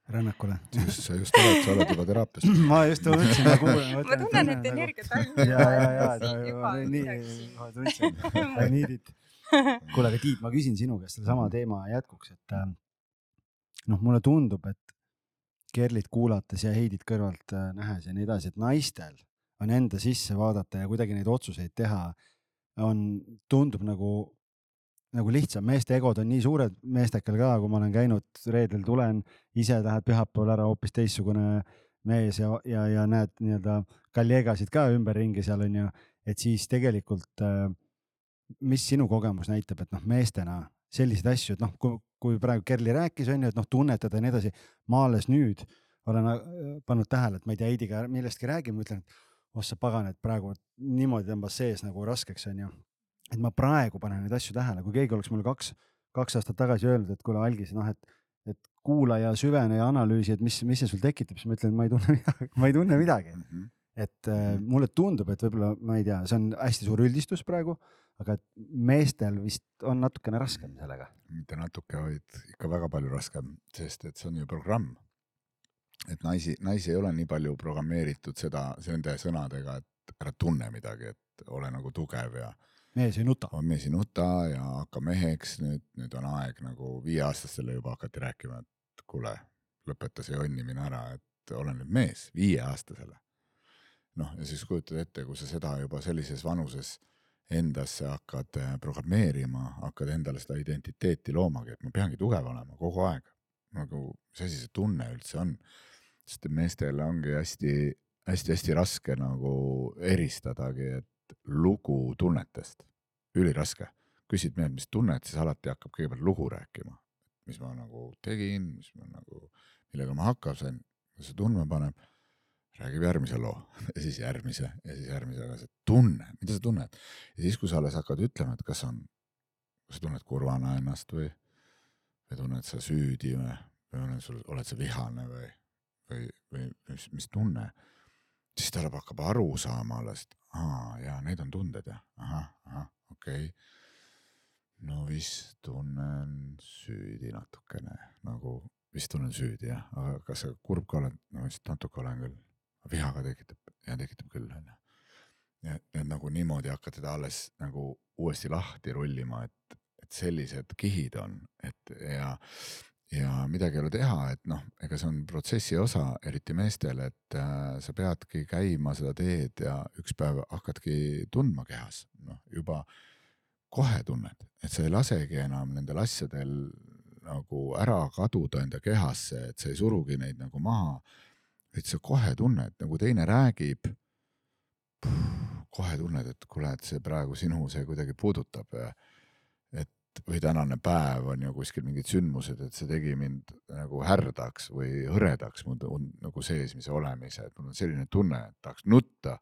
Speaker 2: Rännakule.
Speaker 3: just, sa just oled, sa oled juba teraapias
Speaker 2: ma just mõtlesin, ma kuulen.
Speaker 4: ma tunnen, et energia
Speaker 2: tajub. ja, ja, ja, nii, ma tundsin, I need it. kuule, aga Tiit, ma küsin sinu käest sellesama teema jätkuks, et äh, noh, mulle tundub, et Kerlit kuulates ja Heidit kõrvalt äh, nähes ja nii edasi, et naistel on enda sisse vaadata ja kuidagi neid otsuseid teha on, tundub nagu nagu lihtsam, meeste egod on nii suured, meestekel ka, kui ma olen käinud, reedel tulen, ise lähed pühapäeval ära hoopis teistsugune mees ja, ja, ja näed nii-öelda kolleegasid ka ümberringi seal onju, et siis tegelikult äh, mis sinu kogemus näitab, et noh, meestena selliseid asju, et noh, kui, kui praegu Kerli rääkis, on ju, et noh, tunnetada ja nii edasi. ma alles nüüd olen äh, pannud tähele, et ma ei tea, Heidiga millestki räägime, ütlen, et oh sa pagan, et praegu niimoodi tõmbas sees nagu raskeks, on ju et ma praegu panen neid asju tähele, kui keegi oleks mulle kaks, kaks aastat tagasi öelnud, et kuule, Algis, noh, et, et kuula ja süvene ja analüüsi, et mis, mis see sul tekitab, siis ma ütlen, ma ei tunne midagi, ma ei tunne midagi mm. -hmm. et äh, mulle tundub, et võib-olla ma ei tea, see on hästi suur üldistus praegu, aga meestel vist on natukene raskem sellega.
Speaker 3: mitte natuke, vaid ikka väga palju raskem, sest et see on ju programm. et naisi, naisi ei ole nii palju programmeeritud seda, nende sõnadega, et ära tunne midagi, et ole nagu tugev ja
Speaker 2: mees ei nuta.
Speaker 3: mees ei nuta ja hakka meheks, nüüd, nüüd on aeg nagu viieaastastele juba hakati rääkima, et kuule, lõpeta see jonnimine ära, et ole nüüd mees, viieaastasele. noh, ja siis kujutad ette, kui sa seda juba sellises vanuses endasse hakkad äh, programmeerima, hakkad endale seda identiteeti loomagi, et ma peangi tugev olema kogu aeg. nagu, mis asi see tunne üldse on? sest meestel ongi hästi-hästi-hästi raske nagu eristadagi, et lugu tunnetest, üliraske. küsid meilt, mis tunned, siis alati hakkab kõigepealt lugu rääkima, mis ma nagu tegin, mis ma nagu, millega ma hakkama sain, see tundma paneb. Räägib järgmise loo. Ja siis järgmise ja siis järgmise, aga see tunne, mida sa tunned? Ja siis, kui sa alles hakkad ütlema, et kas on, kas sa tunned kurvana ennast või, või tunned sa süüdi või, või oled sul, oled sa vihane või, või, või mis, mis tunne, siis ta hakkab aru saama alles, et aa jaa, need on tunded jah, ahah, ahah, okei okay. no vist tunnen süüdi natukene nagu, vist tunnen süüdi jah, aga kas sa kurb ka oled, no vist natuke olen küll vihaga tekitab ja tekitab küll, onju. ja, ja nagu niimoodi hakkad teda alles nagu uuesti lahti rullima, et, et sellised kihid on, et ja, ja midagi ei ole teha, et noh, ega see on protsessi osa, eriti meestel, et äh, sa peadki käima seda teed ja üks päev hakkadki tundma kehas, noh juba kohe tunned, et sa ei lasegi enam nendel asjadel nagu ära kaduda enda kehasse, et sa ei surugi neid nagu maha et sa kohe tunned, nagu teine räägib. kohe tunned, et kuule, et see praegu sinu see kuidagi puudutab et või tänane päev on ju kuskil mingid sündmused, et see tegi mind nagu härdaks või hõredaks mul on nagu seesmise olemise, et mul on selline tunne, et tahaks nutta.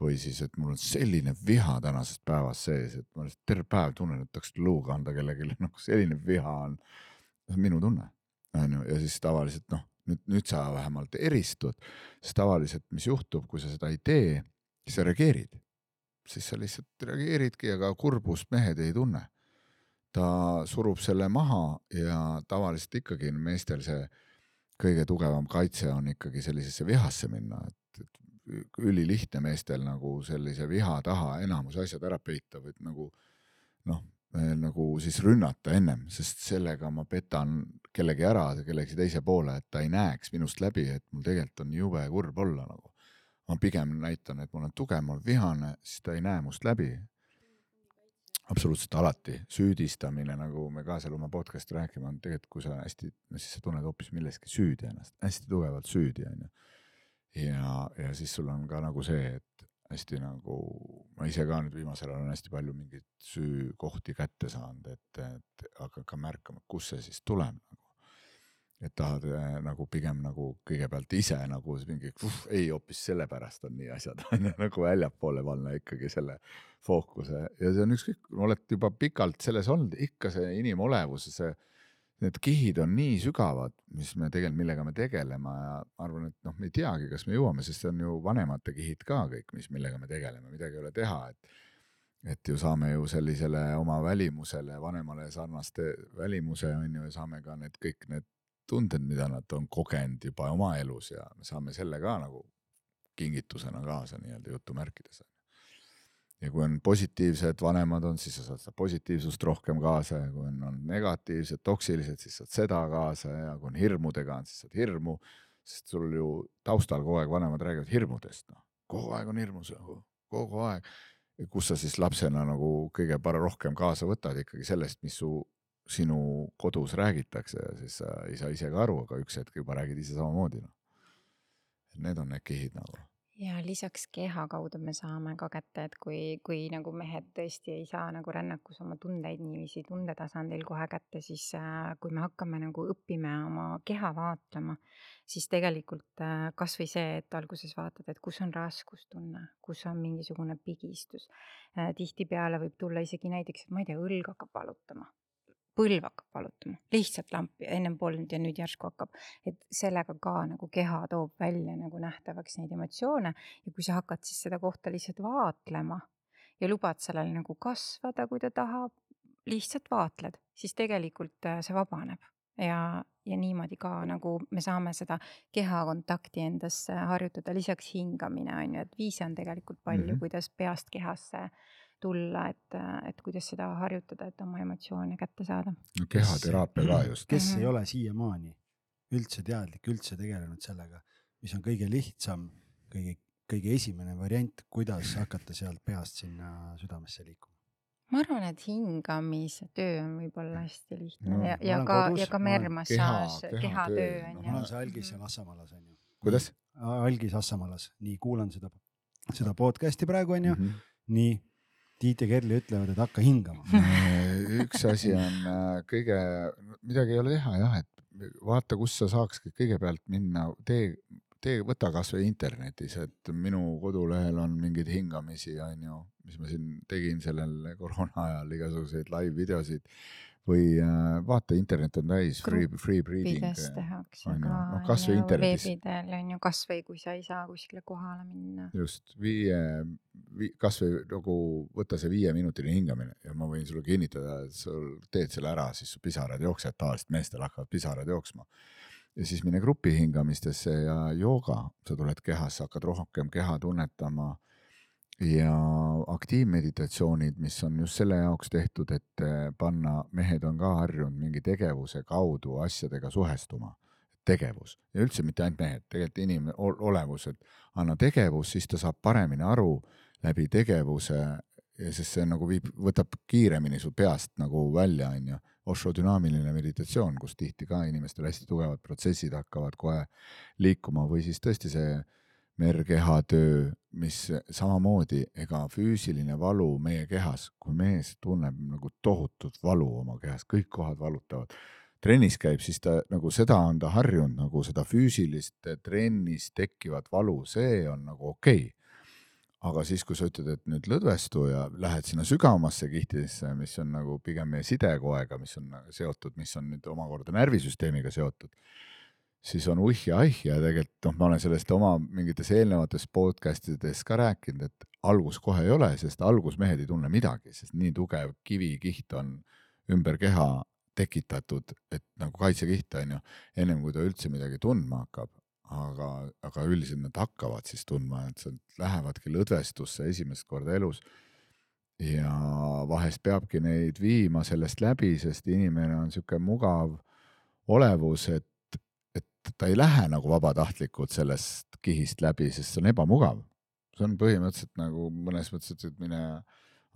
Speaker 3: või siis, et mul on selline viha tänasest päevast sees, et ma lihtsalt terve päev tunnen, et tahaks luuga anda kellelegi, nagu selline viha on. see on minu tunne, on ju, ja siis tavaliselt noh nüüd, nüüd sa vähemalt eristud, sest tavaliselt, mis juhtub, kui sa seda ei tee, siis sa reageerid. siis sa lihtsalt reageeridki, aga kurbust mehed ei tunne. Ta surub selle maha ja tavaliselt ikkagi meestel see kõige tugevam kaitse on ikkagi sellisesse vihasse minna, et, et ülilihtne meestel nagu sellise viha taha enamus asjad ära peita või nagu noh nagu siis rünnata ennem, sest sellega ma petan kellegi ära, kellegi teise poole, et ta ei näeks minust läbi, et mul tegelikult on jube kurb olla nagu. ma pigem näitan, et ma olen tugev, ma olen vihane, siis ta ei näe must läbi. Absoluutselt alati, süüdistamine, nagu me ka seal oma podcast'i räägime, on tegelikult, kui sa hästi, siis sa tunned hoopis milleski süüdi ennast, hästi tugevalt süüdi onju. ja, ja siis sul on ka nagu see, et hästi nagu, ma ise ka nüüd viimasel ajal olen hästi palju mingeid süükohti kätte saanud, et, et hakkan ka märkama, kust see siis tuleb nagu. Et tahad äh, nagu pigem nagu kõigepealt ise nagu mingi, ei hoopis sellepärast on nii asjad on ju, nagu väljapoole panna ikkagi selle fookuse. Ja see on ükskõik, oled juba pikalt selles olnud, ikka see inimolevus, see need kihid on nii sügavad, mis me tegelikult, millega me tegeleme ja arvan, et noh, me ei teagi, kas me jõuame, sest see on ju vanemate kihid ka kõik, mis, millega me tegeleme, midagi ei ole teha, et et ju saame ju sellisele oma välimusele, vanemale sarnaste välimuse on ju, ja saame ka need kõik need tunded, mida nad on kogenud juba oma elus ja me saame selle ka nagu kingitusena kaasa nii-öelda jutumärkides ja kui on positiivsed vanemad on, siis sa saad seda positiivsust rohkem kaasa ja kui on, on negatiivsed, toksilised, siis saad seda kaasa ja kui on hirmudega on, siis saad hirmu. sest sul ju taustal kogu aeg vanemad räägivad hirmudest, noh, kogu aeg on hirmus, kogu aeg. kus sa siis lapsena nagu kõige rohkem kaasa võtad ikkagi sellest, mis su, sinu kodus räägitakse ja siis sa ei saa ise ka aru, aga üks hetk juba räägid ise samamoodi, noh. Need on need kihid nagu
Speaker 4: ja lisaks keha kaudu me saame ka kätte, et kui, kui nagu mehed tõesti ei saa nagu rännakus oma tundeid niiviisi tundetasandil kohe kätte, siis äh, kui me hakkame nagu õppima oma keha vaatlema, siis tegelikult äh, kasvõi see, et alguses vaatad, et kus on raskustunne, kus on mingisugune pigistus. Äh, tihtipeale võib tulla isegi näiteks, et ma ei tea, õlg hakkab valutama põlv hakkab valutama, lihtsalt lampi, ennem polnud ja nüüd järsku hakkab. et sellega ka nagu keha toob välja nagu nähtavaks neid emotsioone ja kui sa hakkad siis seda kohta lihtsalt vaatlema ja lubad sellel nagu kasvada, kui ta tahab, lihtsalt vaatled, siis tegelikult äh, see vabaneb ja, ja niimoodi ka nagu me saame seda kehakontakti endasse harjutada, lisaks hingamine on ju, et viise on tegelikult palju mm, -hmm. kuidas peast kehasse tulla, et, et kuidas seda harjutada, et oma emotsioone kätte saada.
Speaker 3: no kehateraapia ka just.
Speaker 2: kes mm -hmm. ei ole siiamaani üldse teadlik, üldse tegelenud sellega, mis on kõige lihtsam, kõige kõige esimene variant, kuidas hakata sealt peast sinna südamesse liikuma?
Speaker 4: ma arvan, et hingamise töö on võib-olla hästi lihtne
Speaker 3: No,
Speaker 4: ja, ja ka, ja ka mermassaaž,
Speaker 3: keha-
Speaker 4: kehatöö on
Speaker 3: noh,
Speaker 2: ma
Speaker 4: ju
Speaker 2: olen. see algis seal Assamalas onju.
Speaker 3: kuidas?
Speaker 2: algis Assamalas, nii kuulan seda, seda podcast'i praegu onju,
Speaker 3: Mhm.
Speaker 2: nii Tiit ja Kerli ütlevad, et hakka hingama.
Speaker 3: üks asi on äh, kõige, midagi ei ole teha jah, et vaata, kus sa saakski kõigepealt minna, tee, tee, võta kasvõi internetis, et minu kodulehel on mingeid hingamisi, onju, mis ma siin tegin sellel koroona ajal igasuguseid live videosid või äh, vaata, internet on täis free, free breathing.
Speaker 4: gruppides tehakse ka
Speaker 3: Noh, kas või
Speaker 4: on ju,
Speaker 3: internetis.
Speaker 4: veebidel on ju kasvõi kui sa ei saa kuskile kohale minna.
Speaker 3: just viie vi,, kasvõi nagu võta see viieminutine hingamine ja ma võin sulle kinnitada, et sul teed selle ära, siis su pisarad jooksevad, tavaliselt meestel hakkavad pisarad jooksma. ja siis mine grupi hingamistesse ja jooga, sa tuled kehasse, hakkad rohkem keha tunnetama ja aktiivmeditatsioonid, mis on just selle jaoks tehtud, et eh, panna, mehed on ka harjunud mingi tegevuse kaudu asjadega suhestuma. tegevus ja üldse mitte ainult mehed, tegelikult inimene, olevus, et anna tegevus, siis ta saab paremini aru läbi tegevuse, sest see nagu viib, võtab kiiremini su peast nagu välja, onju. Osho dünaamiline meditatsioon, kus tihti ka inimestel hästi tugevad protsessid hakkavad kohe liikuma või siis tõesti see merkehatöö, mis samamoodi, ega füüsiline valu meie kehas, kui mees tunneb nagu tohutut valu oma kehas, kõik kohad valutavad. trennis käib, siis ta nagu seda on ta harjunud nagu seda füüsilist trennis tekkivat valu, see on nagu okei okay. aga siis, kui sa ütled, et nüüd lõdvestu ja lähed sinna sügavamasse kihtidesse, mis on nagu pigem meie sidekoega, mis on seotud, mis on nüüd omakorda närvisüsteemiga seotud, siis on uhh ja tegelikult noh, ma olen sellest oma mingites eelnevates podcast ides ka rääkinud, et algus kohe ei ole, sest algus mehed ei tunne midagi, sest nii tugev kivikiht on ümber keha tekitatud, et nagu kaitsekiht on ju, ennem kui ta üldse midagi tundma hakkab, aga, aga üldiselt nad hakkavad siis tundma, et sealt lähevadki lõdvestusse esimest korda elus. ja vahest peabki neid viima sellest läbi, sest inimene on sihuke mugav olevus, et, et ta ei lähe nagu vabatahtlikult sellest kihist läbi, sest see on ebamugav. see on põhimõtteliselt nagu mõnes mõttes, et mine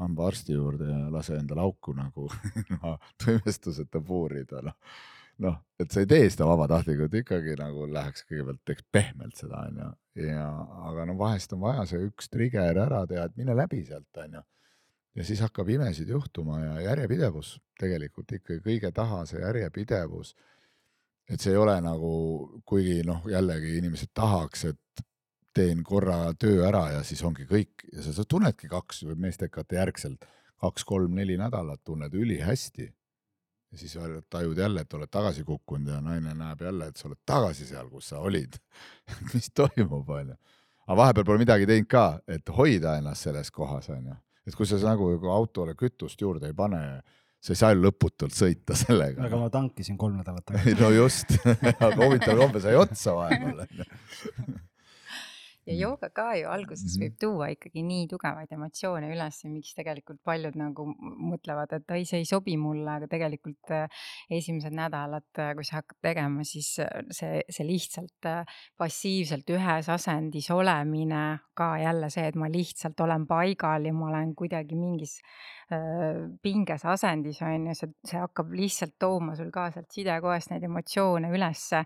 Speaker 3: hambaarsti juurde ja lase endale auku nagu no, tuimestuseta puurida, noh. noh, et sa ei tee seda vabatahtlikult, ikkagi nagu läheks kõigepealt teeks pehmelt seda onju ja, aga no vahest on vaja see üks trigger ära teha, et mine läbi sealt onju. ja siis hakkab imesid juhtuma ja järjepidevus tegelikult ikkagi kõige taha see järjepidevus. Et see ei ole nagu, kuigi noh, jällegi inimesed tahaks, et teen korra töö ära ja siis ongi kõik ja sa, sa tunnedki kaks või meestekate järgselt kaks-kolm-neli nädalat tunned ülihästi. ja siis tajud jälle, et oled tagasi kukkunud ja naine näeb jälle, et sa oled tagasi seal, kus sa olid. mis toimub, onju. aga vahepeal pole midagi teinud ka, et hoida ennast selles kohas, onju. et kui sa nagu autole kütust juurde ei pane, sa ei saa ju lõputult sõita sellega.
Speaker 2: aga ma tankisin kolm nädalat tagasi.
Speaker 3: no just, aga huvitaval kombel sai otsa vahepeal.
Speaker 4: ja jooga ka ju alguses
Speaker 3: Mhm.
Speaker 4: võib tuua ikkagi nii tugevaid emotsioone üles, miks tegelikult paljud nagu mõtlevad, et ai, see ei sobi mulle, aga tegelikult äh, esimesed nädalad, kui sa hakkad tegema, siis äh, see, see lihtsalt äh, passiivselt ühes asendis olemine ka jälle see, et ma lihtsalt olen paigal ja ma olen kuidagi mingis äh, pinges asendis on ju, see, see hakkab lihtsalt tooma sul ka sealt sidekoest neid emotsioone ülesse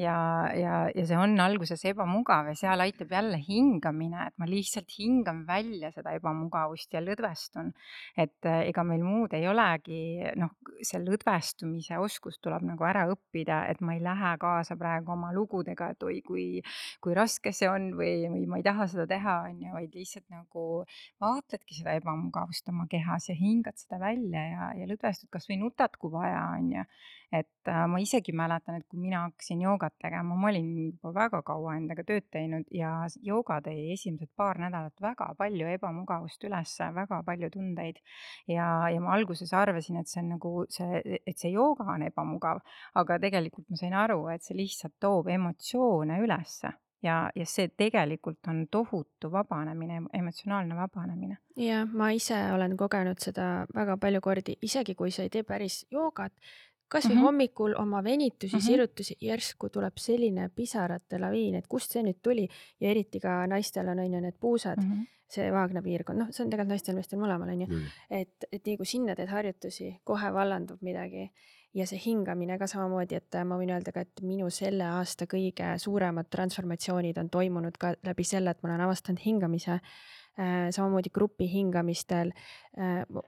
Speaker 4: ja, ja, ja see on alguses ebamugav ja seal aitab jälle hingamine, et ma lihtsalt hingan välja seda ebamugavust ja lõdvestun. et äh, ega meil muud ei olegi, noh, see lõdvestumise oskus tuleb nagu ära õppida, et ma ei lähe kaasa praegu oma lugudega, et oi, kui, kui raske see on või, või ma ei taha seda teha, on ju, vaid lihtsalt nagu vaatadki seda ebamugavust oma kehas ja hingad seda välja ja, ja lõdvestud, kasvõi nutad, kui vaja, on ju et äh, ma isegi mäletan, et kui mina hakkasin joogat tegema, ma olin juba väga kaua endaga tööd teinud ja jooga tõi esimesed paar nädalat väga palju ebamugavust ülesse, väga palju tundeid. ja, ja ma alguses arvasin, et see on nagu see, et see jooga on ebamugav, aga tegelikult ma sain aru, et see lihtsalt toob emotsioone ülesse ja, ja see tegelikult on tohutu vabanemine, emotsionaalne vabanemine.
Speaker 1: ja ma ise olen kogenud seda väga palju kordi, isegi kui sa ei tee päris joogat, kasvõi
Speaker 4: Mhm.
Speaker 1: hommikul oma venitusi
Speaker 4: Mhm.
Speaker 1: sirutusi, järsku tuleb selline pisarate laviin, et kust see nüüd tuli ja eriti ka naistel on on ju need puusad,
Speaker 4: Mhm.
Speaker 1: see vaagna piirkond, noh, see on tegelikult naistel, meestel mõlemal on ju, et, et nii kui sinna teed harjutusi, kohe vallandub midagi ja see hingamine ka samamoodi, et äh, ma võin öelda ka, et minu selle aasta kõige suuremad transformatsioonid on toimunud ka läbi selle, et ma olen avastanud hingamise. samamoodi grupi hingamistel.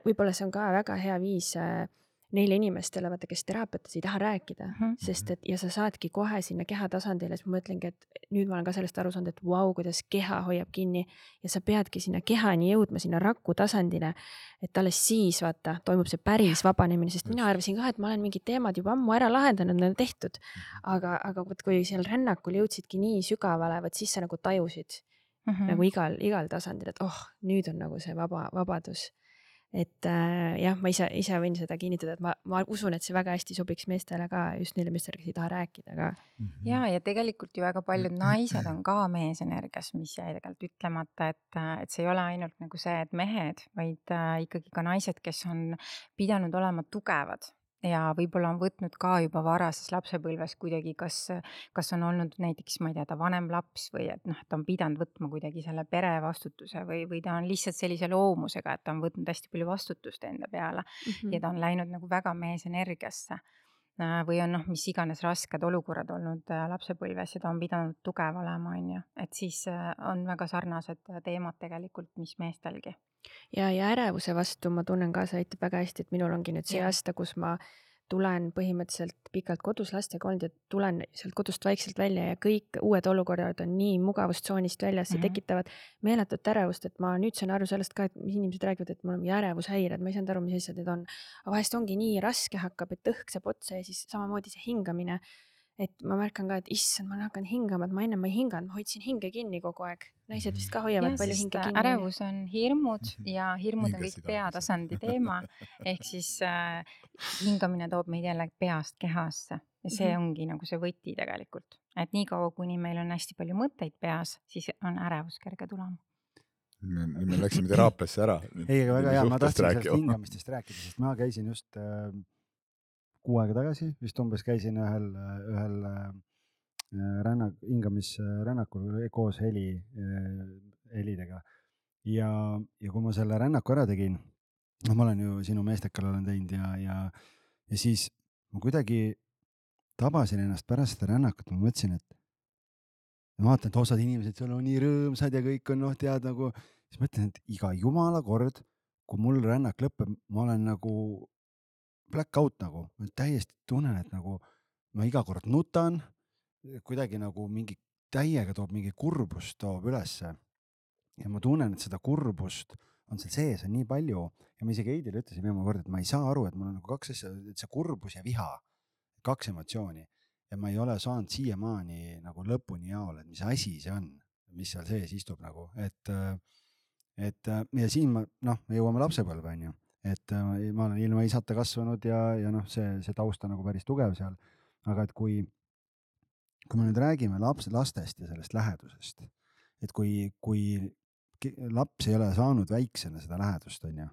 Speaker 1: võib-olla see on ka väga hea viis äh, neile inimestele, vaata, kes teraapiates ei taha rääkida mm,
Speaker 4: Mhm.
Speaker 1: -hmm. sest et ja sa saadki kohe sinna keha tasandile, siis ma mõtlengi, et nüüd ma olen ka sellest aru saanud, et vau, kuidas keha hoiab kinni ja sa peadki sinna kehani jõudma, sinna raku tasandile. et alles siis vaata, toimub see päris vabanemine, sest mina arvasin ka, et ma olen mingid teemad juba ammu ära lahendanud, need on tehtud. aga, aga vot kui seal rännakul jõudsidki nii sügavale, vot siis sa nagu tajusid mm.
Speaker 4: Mhm.
Speaker 1: nagu igal, igal tasandil, et oh, nüüd on nagu see vaba, vabadus. Et äh, jah, ma ise, ise võin seda kinnitada, et ma, ma usun, et see väga hästi sobiks meestele ka, just neile meestele, kes ei taha rääkida ka.
Speaker 4: ja, ja tegelikult ju väga paljud naised on ka meesenergias, mis jäi tegelikult ütlemata, et, et see ei ole ainult nagu see, et mehed, vaid äh, ikkagi ka naised, kes on pidanud olema tugevad ja võib-olla on võtnud ka juba varases lapsepõlves kuidagi, kas, kas on olnud näiteks, ma ei tea, ta vanem laps või et noh, et ta on pidanud võtma kuidagi selle pere vastutuse või, või ta on lihtsalt sellise loomusega, et ta on võtnud hästi palju vastutust enda peale
Speaker 1: Mhm.
Speaker 4: ja ta on läinud nagu väga meesenergiasse. Või on noh, mis iganes rasked olukorrad olnud äh, lapsepõlves ja ta on pidanud tugev olema, on ju, et siis äh, on väga sarnased äh, teemad tegelikult, mis meestelgi.
Speaker 1: ja, ja ärevuse vastu ma tunnen ka, see aitab väga hästi, et minul ongi nüüd see aasta, kus ma tulen põhimõtteliselt pikalt kodus lastega olnud ja tulen sealt kodust vaikselt välja ja kõik uued olukorrad on nii mugavustsoonist väljas ja
Speaker 4: Mhm.
Speaker 1: tekitavad meeletut ärevust, et ma nüüd saan aru sellest ka, et mis inimesed räägivad, et mul on mingi ärevushäired, ma ei saanud aru, mis asjad need on. aga vahest ongi nii raske hakkab, et õhk saab otsa ja siis samamoodi see hingamine. Et ma märkan ka, et issand, ma hakanud hingama, et ma ennem ei hinganud, ma hoidsin hinge kinni kogu aeg. naised vist ka hoiavad
Speaker 4: jah,
Speaker 1: palju hinge kinni.
Speaker 4: ärevus on hirmud
Speaker 3: Mhm.
Speaker 4: ja hirmud on kõik peatasandi teema. ehk siis äh, hingamine toob meid jälle peast kehasse ja see
Speaker 1: Mhm.
Speaker 4: ongi nagu see võti tegelikult, et niikaua, kuni meil on hästi palju mõtteid peas, siis on ärevus kerge tulema.
Speaker 3: nüüd me läksime teraapiasse ära.
Speaker 2: ei, aga väga hea, ma tahtsin sellest. hingamistest rääkida, sest ma käisin just äh, kuu aega tagasi vist umbes käisin ühel, ühel äh, rännak, hingamisrännakul koos heli, helidega. ja, ja kui ma selle rännaku ära tegin, no ma olen ju sinu meestekal olen teinud ja, ja, ja siis ma kuidagi tabasin ennast pärast seda rännakut, ma mõtlesin, et ma vaatan, et osad inimesed seal on nii rõõmsad ja kõik on noh, tead nagu, siis mõtlen, et iga jumala kord, kui mul rännak lõpeb, ma olen nagu black out nagu, täiesti tunnen, et nagu ma iga kord nutan, kuidagi nagu mingi täiega toob mingi kurbust toob ülesse. ja ma tunnen, et seda kurbust on seal sees on nii palju. Ja ma isegi Heidile ütlesin viimane kord, et ma ei saa aru, et mul on nagu kaks asja, et see kurbus ja viha, kaks emotsiooni. Ja ma ei ole saanud siiamaani nagu lõpuni jaole, et mis asi see on, mis seal sees istub nagu, et, et ja siin ma noh, me jõuame lapsepõlve onju, et äh, ma olen ilma isata kasvanud ja, ja noh, see, see taust on nagu päris tugev seal, aga et kui, kui me nüüd räägime laps, lastest ja sellest lähedusest, et kui, kui laps ei ole saanud väiksena seda lähedust, onju,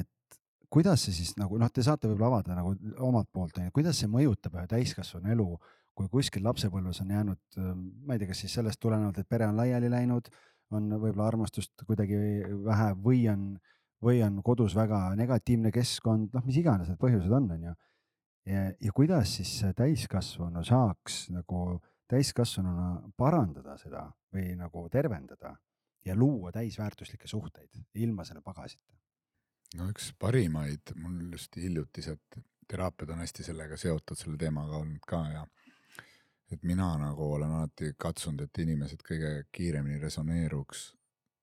Speaker 2: et kuidas see siis nagu noh, te saate võib-olla avada nagu omalt poolt kuidas see mõjutab ühe täiskasvanu elu, kui kuskil lapsepõlves on jäänud, ma ei tea, kas siis sellest tulenevalt, et pere on laiali läinud, on võib-olla armastust kuidagi vähe või on, või on kodus väga negatiivne keskkond, noh, mis iganes need põhjused on, onju. ja, ja kuidas siis täiskasvanu saaks nagu täiskasvanuna parandada seda või nagu tervendada ja luua täisväärtuslikke suhteid ilma selle pagasita
Speaker 3: no üks parimaid, mul just hiljutised teraapiad on hästi sellega seotud, selle teemaga olnud ka ja et mina nagu olen alati katsunud, et inimesed kõige kiiremini resoneeruks,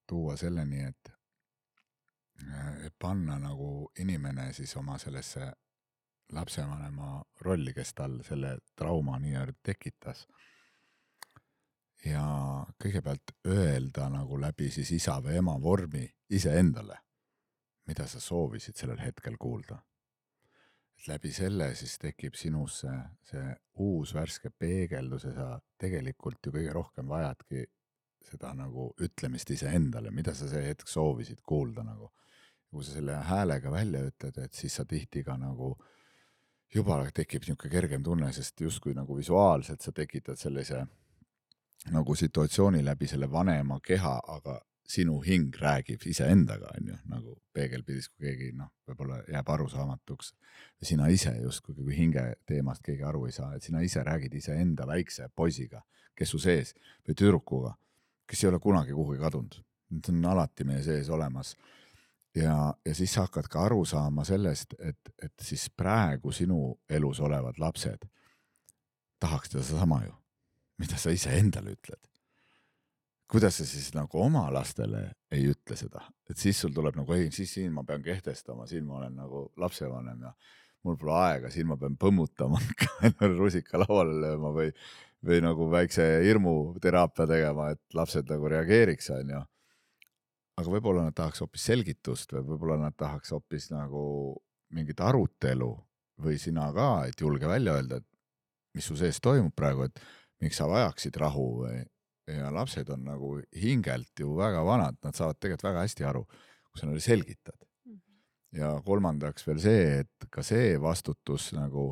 Speaker 3: tuua selleni, et panna nagu inimene siis oma sellesse lapsevanema rolli, kes tal selle trauma nii-öelda tekitas. ja kõigepealt öelda nagu läbi siis isa või ema vormi iseendale, mida sa soovisid sellel hetkel kuulda. et läbi selle siis tekib sinus see, see uus värske peegeldus ja sa tegelikult ju kõige rohkem vajadki seda nagu ütlemist iseendale, mida sa see hetk soovisid kuulda nagu. Kui sa selle häälega välja ütled, et siis sa tihti ka nagu jumala tekib niisugune kergem tunne, sest justkui nagu visuaalselt sa tekitad sellise nagu situatsiooni läbi selle vanema keha, aga sinu hing räägib iseendaga, on ju, nagu peegelpildis, kui keegi noh, võib-olla jääb arusaamatuks. sina ise justkui, kui hinge teemast keegi aru ei saa, et sina ise räägid iseenda väikse poisiga, kes su sees või tüdrukuga, kes ei ole kunagi kuhugi kadunud. Need on alati meie sees olemas. Ja, ja siis sa hakkad ka aru saama sellest, et, et siis praegu sinu elus olevad lapsed tahaks sedasama ju, mida sa iseendale ütled kuidas sa siis nagu oma lastele ei ütle seda, et siis sul tuleb nagu ei, siis siin ma pean kehtestama, siin ma olen nagu lapsevanem ja mul pole aega, siin ma pean põmmutama rusika lauale lööma või, või nagu väikse hirmuteraapia tegema, et lapsed nagu reageeriks, onju. Aga võib-olla nad tahaks hoopis selgitust või võib-olla nad tahaks hoopis nagu mingit arutelu või sina ka, et julge välja öelda, et mis su sees toimub praegu, et miks sa vajaksid rahu või ja lapsed on nagu hingelt ju väga vanad, nad saavad tegelikult väga hästi aru, kui sa neile selgitad. Mhm. ja kolmandaks veel see, et ka see vastutus nagu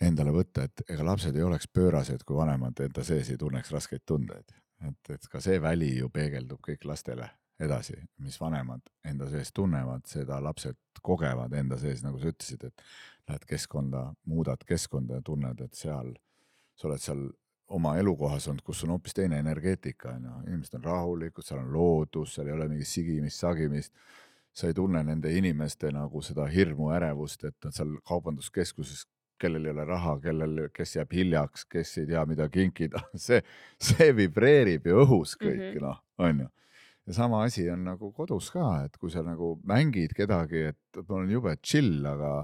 Speaker 3: endale võtta, et ega lapsed ei oleks pöörased, kui vanemad enda sees ei tunneks raskeid tundeid. et, et ka see väli ju peegeldub kõik lastele edasi, mis vanemad enda sees tunnevad, seda lapsed kogevad enda sees, nagu sa ütlesid, et lähed keskkonda, muudad keskkonda ja tunned, et seal, sa oled seal oma elukohas olnud, kus on hoopis teine energeetika, on ju, inimesed on rahulikud, seal on loodus, seal ei ole mingit sigimist, sagimist. sa ei tunne nende inimeste nagu seda hirmu, ärevust, et nad seal kaubanduskeskuses, kellel ei ole raha, kellel, kes jääb hiljaks, kes ei tea, mida kinkida, see, see vibreerib ju õhus kõik mm -hmm. noh, on ju. Ja sama asi on nagu kodus ka, et kui sa nagu mängid kedagi, et ma olen jube chill, aga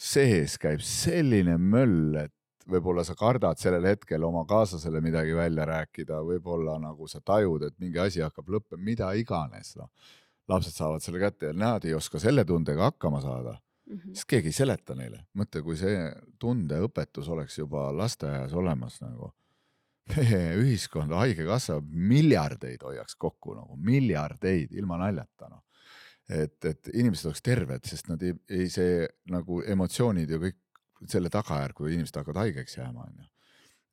Speaker 3: sees käib selline möll, et võib-olla sa kardad sellel hetkel oma kaaslasele midagi välja rääkida, võib-olla nagu sa tajud, et mingi asi hakkab lõppema, mida iganes, noh. lapsed saavad selle kätte ja nad ei oska selle tundega hakkama saada mm, -hmm. sest keegi ei seleta neile. mõtle, kui see tundeõpetus oleks juba lasteaias olemas nagu. meie ühiskond, Haigekassa miljardeid hoiaks kokku nagu, miljardeid ilma naljata noh et, et inimesed oleks terved, sest nad ei, ei see nagu emotsioonid ju kõik selle tagajärg, kui inimesed hakkavad haigeks jääma, onju.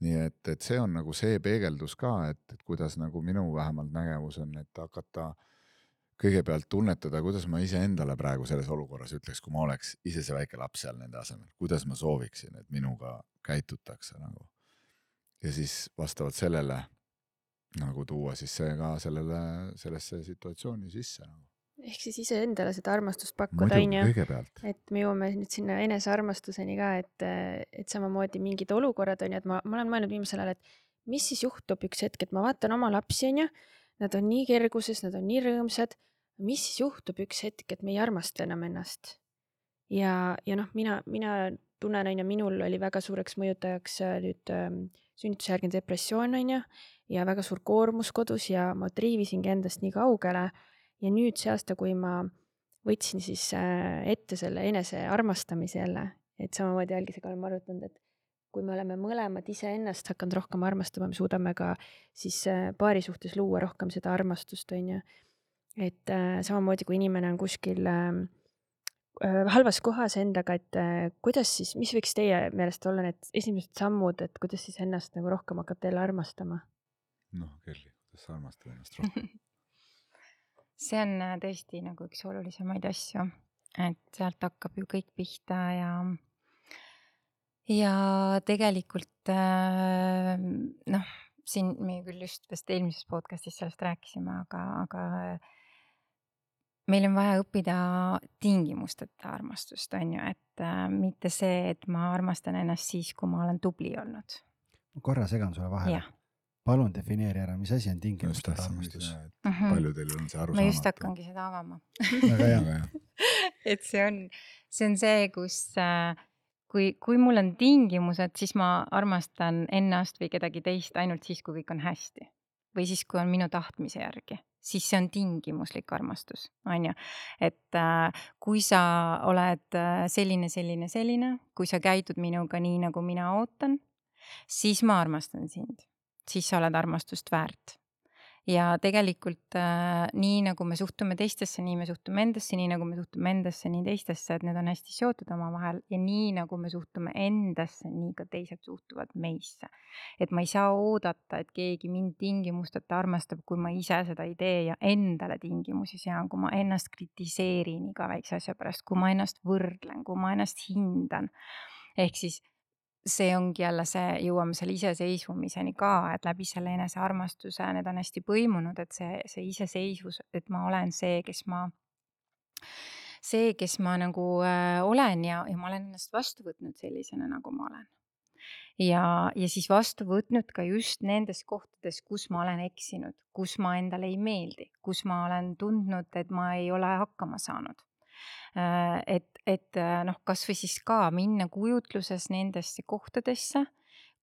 Speaker 3: nii et, et see on nagu see peegeldus ka, et, et kuidas nagu minu vähemalt nägemus on, et hakata kõigepealt tunnetada, kuidas ma iseendale praegu selles olukorras ütleks, kui ma oleks ise see väike laps seal nende asemel, kuidas ma sooviksin, et minuga käitutakse nagu. Ja siis vastavalt sellele nagu tuua siis see ka sellele, sellesse situatsiooni sisse nagu
Speaker 1: ehk siis iseendale seda armastust pakkuda, onju. et me jõuame nüüd sinna enesearmastuseni ka, et, et samamoodi mingid olukorrad on ju, et ma, ma olen mõelnud viimasel ajal, et mis siis juhtub üks hetk, et ma vaatan oma lapsi, onju. Nad on nii kerguses, nad on nii rõõmsad. mis siis juhtub üks hetk, et me ei armasta enam ennast? ja, ja noh, mina, mina tunnen, onju, minul oli väga suureks mõjutajaks äh, nüüd ähm, sünnitusjärgne depressioon, onju, ja väga suur koormus kodus ja ma triivisingi endast nii kaugele ja nüüd see aasta, kui ma võtsin siis äh, ette selle enesearmastamise jälle, et samamoodi jälgisega oleme arutanud, et kui me oleme mõlemad iseennast hakanud rohkem armastama, me suudame ka siis äh, paari suhtes luua rohkem seda armastust, on ju. et äh, samamoodi, kui inimene on kuskil ähm, halvas kohas endaga, et kuidas siis, mis võiks teie meelest olla need esimesed sammud, et kuidas siis ennast nagu rohkem hakata jälle armastama?
Speaker 3: noh, Kerli, kuidas sa armastad ennast rohkem
Speaker 4: see on äh, tõesti nagu üks olulisemaid asju, et sealt hakkab ju kõik pihta ja ja tegelikult äh, noh, siin me küll just vist eelmises podcast'is sellest rääkisime, aga, aga meil on vaja õppida tingimusteta armastust, on ju, et äh, mitte see, et ma armastan ennast siis, kui ma olen tubli olnud.
Speaker 2: korra segan sulle vahele palun defineeri ära, mis asi on tingimusteta armastus?
Speaker 3: Mm -hmm. paljudel on see arusaamatu.
Speaker 4: ma just hakkangi seda avama väga hea et see on, see on see, kus äh, kui, kui mul on tingimused, siis ma armastan ennast või kedagi teist ainult siis, kui kõik on hästi. või siis, kui on minu tahtmise järgi, siis see on tingimuslik armastus, on ju. et äh, kui sa oled äh, selline, selline, selline, kui sa käitud minuga nii, nagu mina ootan, siis ma armastan sind siis sa oled armastust väärt. Ja tegelikult äh, nii nagu me suhtume teistesse, nii me suhtume endasse, nii nagu me suhtume endasse, nii teistesse, et need on hästi seotud omavahel ja nii nagu me suhtume endasse, nii ka teised suhtuvad meisse. et ma ei saa oodata, et keegi mind tingimusteta armastab, kui ma ise seda ei tee ja endale tingimusi sean, kui ma ennast kritiseerin iga väikse asja pärast, kui ma ennast võrdlen, kui ma ennast hindan. ehk siis see ongi jälle see, jõuame selle iseseisvumiseni ka, et läbi selle enesearmastuse need on hästi põimunud, et see, see iseseisvus, et ma olen see, kes ma, see, kes ma nagu äh, olen ja, ja ma olen ennast vastu võtnud sellisena, nagu ma olen. ja, ja siis vastu võtnud ka just nendes kohtades, kus ma olen eksinud, kus ma endale ei meeldi, kus ma olen tundnud, et ma ei ole hakkama saanud et, et äh, noh, kasvõi siis ka minna kujutluses nendesse kohtadesse,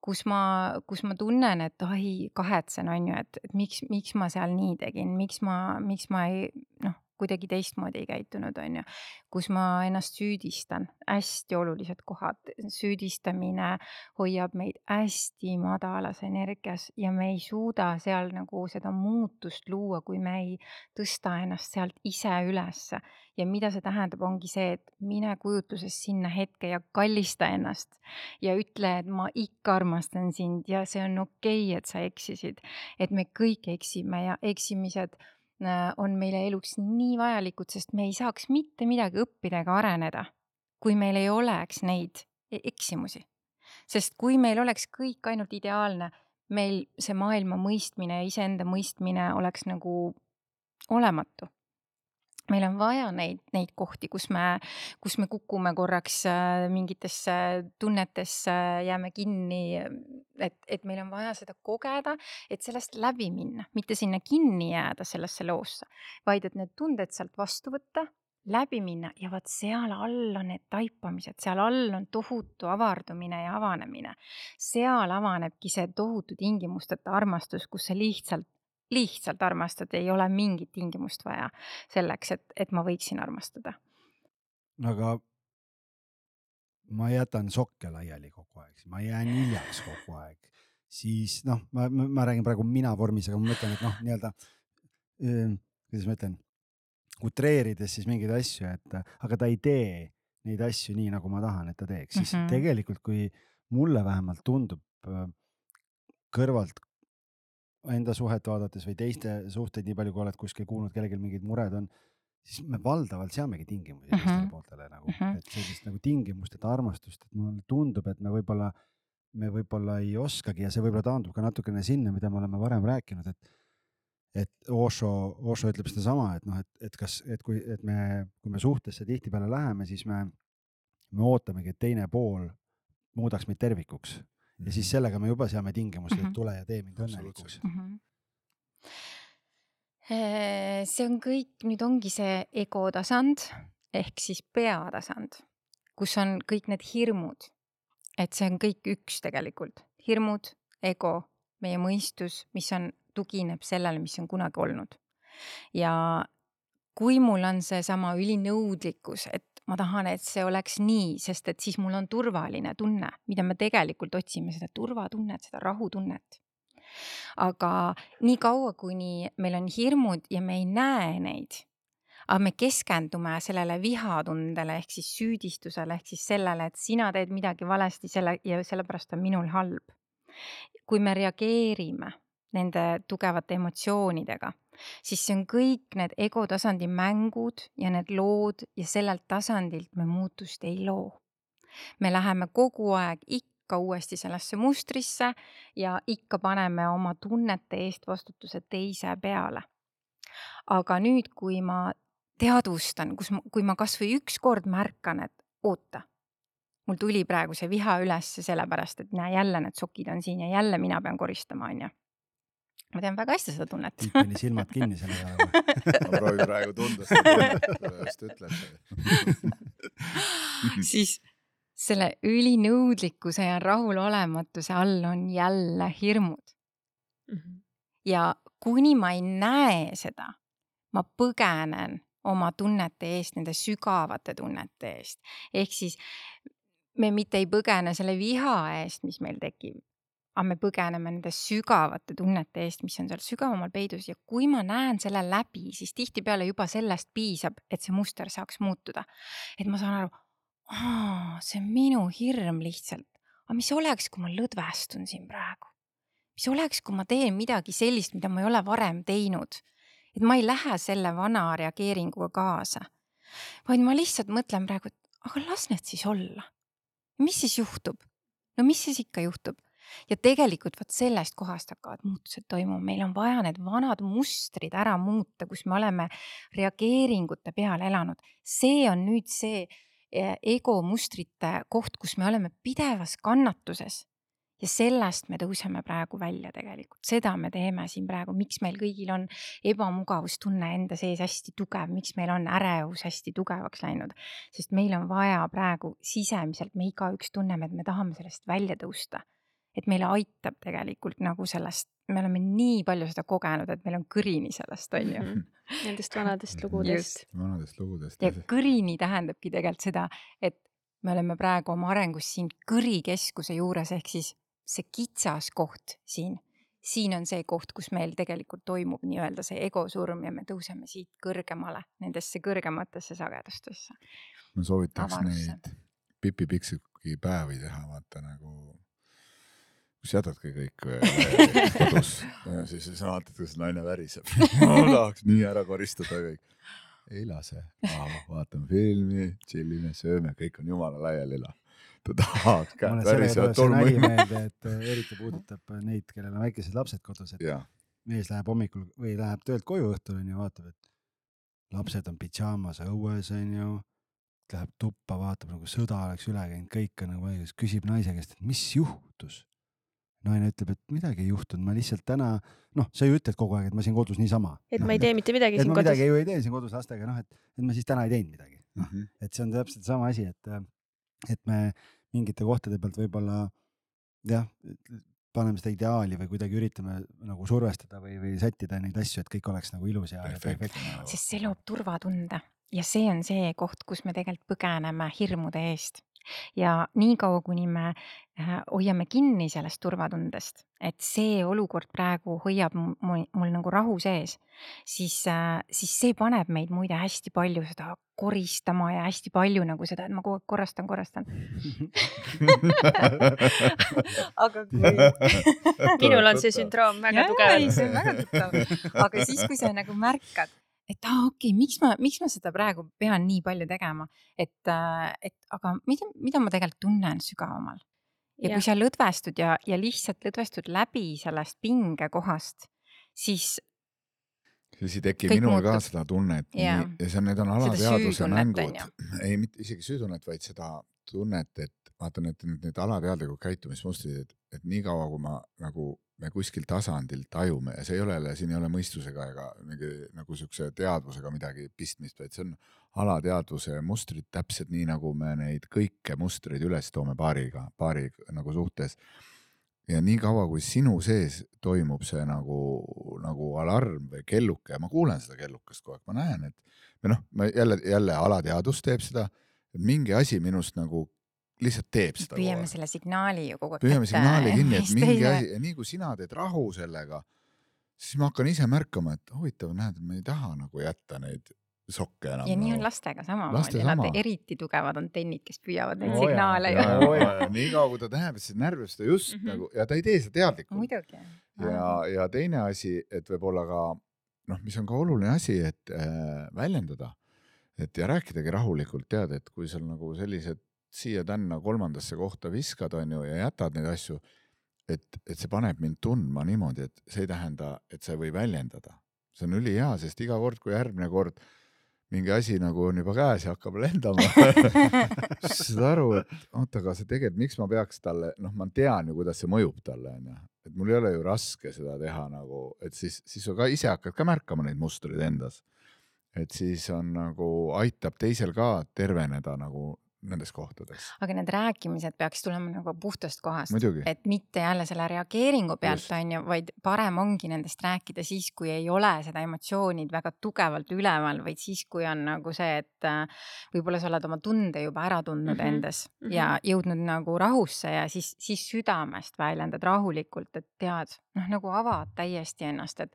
Speaker 4: kus ma, kus ma tunnen, et ai, kahetsen, on ju, et, et miks, miks ma seal nii tegin, miks ma, miks ma ei noh, kuidagi teistmoodi ei käitunud, on ju. kus ma ennast süüdistan, hästi olulised kohad, süüdistamine hoiab meid hästi madalas energias ja me ei suuda seal nagu seda muutust luua, kui me ei tõsta ennast sealt ise ülesse. ja mida see tähendab, ongi see, et mine kujutluses sinna hetke ja kallista ennast ja ütle, et ma ikka armastan sind ja see on okei okay,, et sa eksisid. et me kõik eksime ja eksimised on meile eluks nii vajalikud, sest me ei saaks mitte midagi õppida ega areneda, kui meil ei oleks neid e-, eksimusi. sest kui meil oleks kõik ainult ideaalne, meil see maailma mõistmine ja iseenda mõistmine oleks nagu olematu meil on vaja neid, neid kohti, kus me, kus me kukume korraks äh, mingitesse tunnetesse, jääme kinni. et, et meil on vaja seda kogeda, et sellest läbi minna, mitte sinna kinni jääda sellesse loosse, vaid et need tunded sealt vastu võtta, läbi minna ja vot seal all on need taipamised, seal all on tohutu avardumine ja avanemine. seal avanebki see tohutu tingimusteta armastus, kus sa lihtsalt lihtsalt armastada, ei ole mingit tingimust vaja selleks, et, et ma võiksin armastada.
Speaker 2: aga ma jätan sokke laiali kogu aeg, ma jään hiljaks kogu aeg, siis noh, ma, ma, räägin praegu mina vormis, aga ma mõtlen, et noh, nii-öelda kuidas ma ütlen, utreerides siis mingeid asju, et aga ta ei tee neid asju nii, nagu ma tahan, et ta teeks, siis mm -hmm. tegelikult, kui mulle vähemalt tundub kõrvalt enda suhet vaadates või teiste suhteid, nii palju kui oled kuskil kuulnud, kellelgi mingid mured on, siis me valdavalt seamegi tingimusi uh -huh. teistele pooltele nagu uh, -huh. et sellist nagu tingimusteta armastust, et mulle tundub, et me võib-olla, me võib-olla ei oskagi ja see võib-olla taandub ka natukene sinna, mida me oleme varem rääkinud, et et Osho, Osho ütleb sedasama, et noh, et, et kas, et kui, et me, kui me suhtesse tihtipeale läheme, siis me, me ootamegi, et teine pool muudaks meid tervikuks ja siis sellega me juba seame tingimused, et mhm. tule ja tee mind õnnelikuks mm. -hmm.
Speaker 4: see on kõik, nüüd ongi see ego tasand ehk siis peatasand, kus on kõik need hirmud. et see on kõik üks tegelikult, hirmud, ego, meie mõistus, mis on, tugineb sellele, mis on kunagi olnud. ja kui mul on seesama ülinõudlikkus, et ma tahan, et see oleks nii, sest et siis mul on turvaline tunne, mida me tegelikult otsime, seda turvatunnet, seda rahutunnet. aga niikaua, kuni meil on hirmud ja me ei näe neid, aga me keskendume sellele vihatundele ehk siis süüdistusele ehk siis sellele, et sina teed midagi valesti selle ja sellepärast on minul halb. kui me reageerime nende tugevate emotsioonidega siis see on kõik need ego tasandi mängud ja need lood ja sellelt tasandilt me muutust ei loo. me läheme kogu aeg ikka uuesti sellesse mustrisse ja ikka paneme oma tunnete eest vastutuse teise peale. aga nüüd, kui ma teadvustan, kus, kui ma kasvõi ükskord märkan, et oota, mul tuli praegu see viha ülesse sellepärast, et näe, jälle need sokid on siin ja jälle mina pean koristama, onju ma tean väga hästi seda tunnet.
Speaker 2: Tiit pani silmad kinni selle peale.
Speaker 3: ma proovin praegu tunda seda, just ütled.
Speaker 4: siis selle ülinõudlikkuse ja rahulolematuse all on jälle hirmud mm. -hmm. ja kuni ma ei näe seda, ma põgenen oma tunnete eest, nende sügavate tunnete eest. ehk siis me mitte ei põgene selle viha eest, mis meil tekib, aga me põgeneme nende sügavate tunnete eest, mis on seal sügavamal peidus ja kui ma näen selle läbi, siis tihtipeale juba sellest piisab, et see muster saaks muutuda. et ma saan aru, see on minu hirm lihtsalt, aga mis oleks, kui ma lõdvestun siin praegu? mis oleks, kui ma teen midagi sellist, mida ma ei ole varem teinud? et ma ei lähe selle vana reageeringuga kaasa, vaid ma lihtsalt mõtlen praegu, et aga las need siis olla. mis siis juhtub? no mis siis ikka juhtub? Ja tegelikult vot sellest kohast hakkavad muutused toimuma, meil on vaja need vanad mustrid ära muuta, kus me oleme reageeringute peal elanud. see on nüüd see eh, ego mustrite koht, kus me oleme pidevas kannatuses ja sellest me tõuseme praegu välja tegelikult, seda me teeme siin praegu, miks meil kõigil on ebamugavustunne enda sees hästi tugev, miks meil on ärevus hästi tugevaks läinud. sest meil on vaja praegu sisemiselt, me igaüks tunneme, et me tahame sellest välja tõusta. Et meile aitab tegelikult nagu sellest, me oleme nii palju seda kogenud, et meil on kõrini sellest, on ju mm. -hmm.
Speaker 1: Nendest vanadest lugudest.
Speaker 3: vanadest lugudest.
Speaker 4: ja kõrini tähendabki tegelikult seda, et me oleme praegu oma arengus siin kõrikeskuse juures, ehk siis see kitsas koht siin, siin on see koht, kus meil tegelikult toimub nii-öelda see ego surm ja me tõuseme siit kõrgemale, nendesse kõrgematesse sagedustesse.
Speaker 3: ma soovitaks Avarusse. neid Pipi Pikksuki päevi teha, vaata nagu kus jätadki kõik äh, kodus, siis sa vaatad, kuidas naine väriseb ma tahaks nii ära koristada kõik. ei lase, vaatame filmi, tšillime, sööme, kõik on jumala laiali elanud ta tahaks käed värisevad
Speaker 2: tolmu. et äh, eriti puudutab äh, neid, kellel on väikesed lapsed kodus, et ja. mees läheb hommikul või läheb töölt koju õhtul onju, vaatab, et lapsed on pidžaamas õues onju, läheb tuppa, vaatab nagu sõda oleks üle käinud, kõik on nagu õiges, küsib naise käest, et mis juhtus. Naine ütleb, et midagi ei juhtunud, ma lihtsalt täna, noh, sa ju ütled kogu aeg, et ma siin kodus niisama.
Speaker 1: et
Speaker 2: no,
Speaker 1: ma ei tee mitte midagi
Speaker 2: siin
Speaker 1: kodus.
Speaker 2: midagi ju ei tee siin kodus lastega, noh, et, et ma siis täna ei teinud midagi. mm -hmm., et see on täpselt sama asi, et, et me mingite kohtade pealt võib-olla jah, paneme seda ideaali või kuidagi üritame nagu survestada või, või sättida neid asju, et kõik oleks nagu ilus ja, ja perfektne.
Speaker 4: sest see loob turvatunde ja see on see koht, kus me tegelikult põgeneme hirmude eest ja niikaua, kuni me äh, hoiame kinni sellest turvatundest, et see olukord praegu hoiab mul, mul nagu rahu sees, siis, äh, siis see paneb meid muide hästi palju seda koristama ja hästi palju nagu seda, et ma kogu aeg korrastan, korrastan. Aga kui
Speaker 1: minul on see sündroom väga tugev.
Speaker 4: väga tuttav, aga siis, kui sa nagu märkad et aa ah,, okei okay,, miks ma, miks ma seda praegu pean nii palju tegema, et, äh, et aga mida, mida ma tegelikult tunnen sügavamal. ja, ja kui sa lõdvestud ja, ja lihtsalt lõdvestud läbi sellest pingekohast, siis.
Speaker 3: siis ei teki minul ka seda tunnet ja, ja see on, need on alateadvuse mängud, ei mitte isegi süütunnet, vaid seda tunnet, et vaata need, need, need alateadlikud käitumismustrid, et, et niikaua kui ma nagu me kuskil tasandil tajume ja see ei ole jälle, siin ei ole mõistusega ega mingi nagu siukse teadvusega midagi pistmist, vaid see on alateadvuse mustrid täpselt nii, nagu me neid kõiki mustreid üles toome paariga, paari nagu suhtes. ja niikaua, kui sinu sees toimub see nagu, nagu alarm või kelluke ja ma kuulen seda kellukest kogu aeg, ma näen, et või noh, ma jälle, jälle alateadvus teeb seda, et mingi asi minust nagu lihtsalt teeb seda.
Speaker 4: püüame selle signaali ju kogu
Speaker 3: aeg. püüame signaali kinni, et mingi asi ja nii kui sina teed rahu sellega, siis ma hakkan ise märkama, et huvitav, näed, me ei taha nagu jätta neid sokke enam.
Speaker 4: ja nii on nagu lastega samamoodi, nad sama. eriti tugevad antennid, kes püüavad neid no, signaale ju.
Speaker 3: niikaua kui ta näeb, et see närvib seda just mm -hmm. nagu ja ta ei tee seda teadlikult. ja, ja teine asi, et võib-olla ka noh, mis on ka oluline asi, et äh, väljendada, et ja rääkidagi rahulikult, tead, et kui seal nagu sellised siia-tänna kolmandasse kohta viskad, on ju, ja jätad neid asju, et, et see paneb mind tundma niimoodi, et see ei tähenda, et sa ei või väljendada. see on ülihea, sest iga kord, kui järgmine kord mingi asi nagu on juba käes ja hakkab lendama siis saad aru, et oota, aga see tegelikult, miks ma peaks talle, noh, ma tean ju, kuidas see mõjub talle, onju. et mul ei ole ju raske seda teha nagu, et siis, siis sa ka ise hakkad ka märkama neid mustreid endas. et siis on nagu, aitab teisel ka terveneda nagu nendes kohtades.
Speaker 4: aga need rääkimised peaks tulema nagu puhtast kohast, et mitte jälle selle reageeringu pealt on ju, vaid parem ongi nendest rääkida siis, kui ei ole seda emotsioonid väga tugevalt üleval, vaid siis, kui on nagu see, et äh, võib-olla sa oled oma tunde juba ära tundnud mm
Speaker 1: Mhm,
Speaker 4: -hmm. endas mm
Speaker 1: mhm.
Speaker 4: -hmm. ja jõudnud nagu rahusse ja siis, siis südamest väljendad rahulikult, et tead, noh nagu avad täiesti ennast, et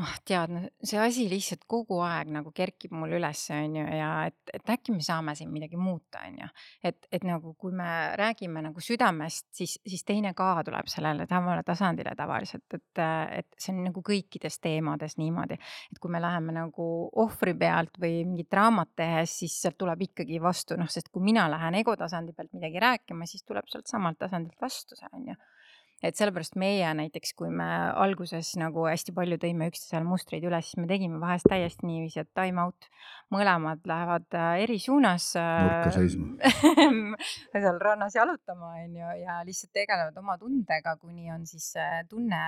Speaker 4: oh, tead, see asi lihtsalt kogu aeg nagu kerkib mul üles, on ju, ja et, et äkki me saame siin midagi muuta, on ju. et, et nagu, kui me räägime nagu südamest, siis, siis teine ka tuleb sellele samale tasandile tavaliselt, et, et see on nagu kõikides teemades niimoodi, et kui me läheme nagu ohvri pealt või mingit raamat tehes, siis sealt tuleb ikkagi vastu, noh, sest kui mina lähen ego tasandi pealt midagi rääkima, siis tuleb sealt samalt tasandilt vastu see, on ju et sellepärast meie näiteks, kui me alguses nagu hästi palju tõime üksteisele mustreid üles, siis me tegime vahest täiesti niiviisi, et time out, mõlemad lähevad äh, eri suunas.
Speaker 3: Nurka seisma.
Speaker 4: seal rannas jalutama, on ju, ja lihtsalt tegelevad oma tundega, kuni on siis see tunne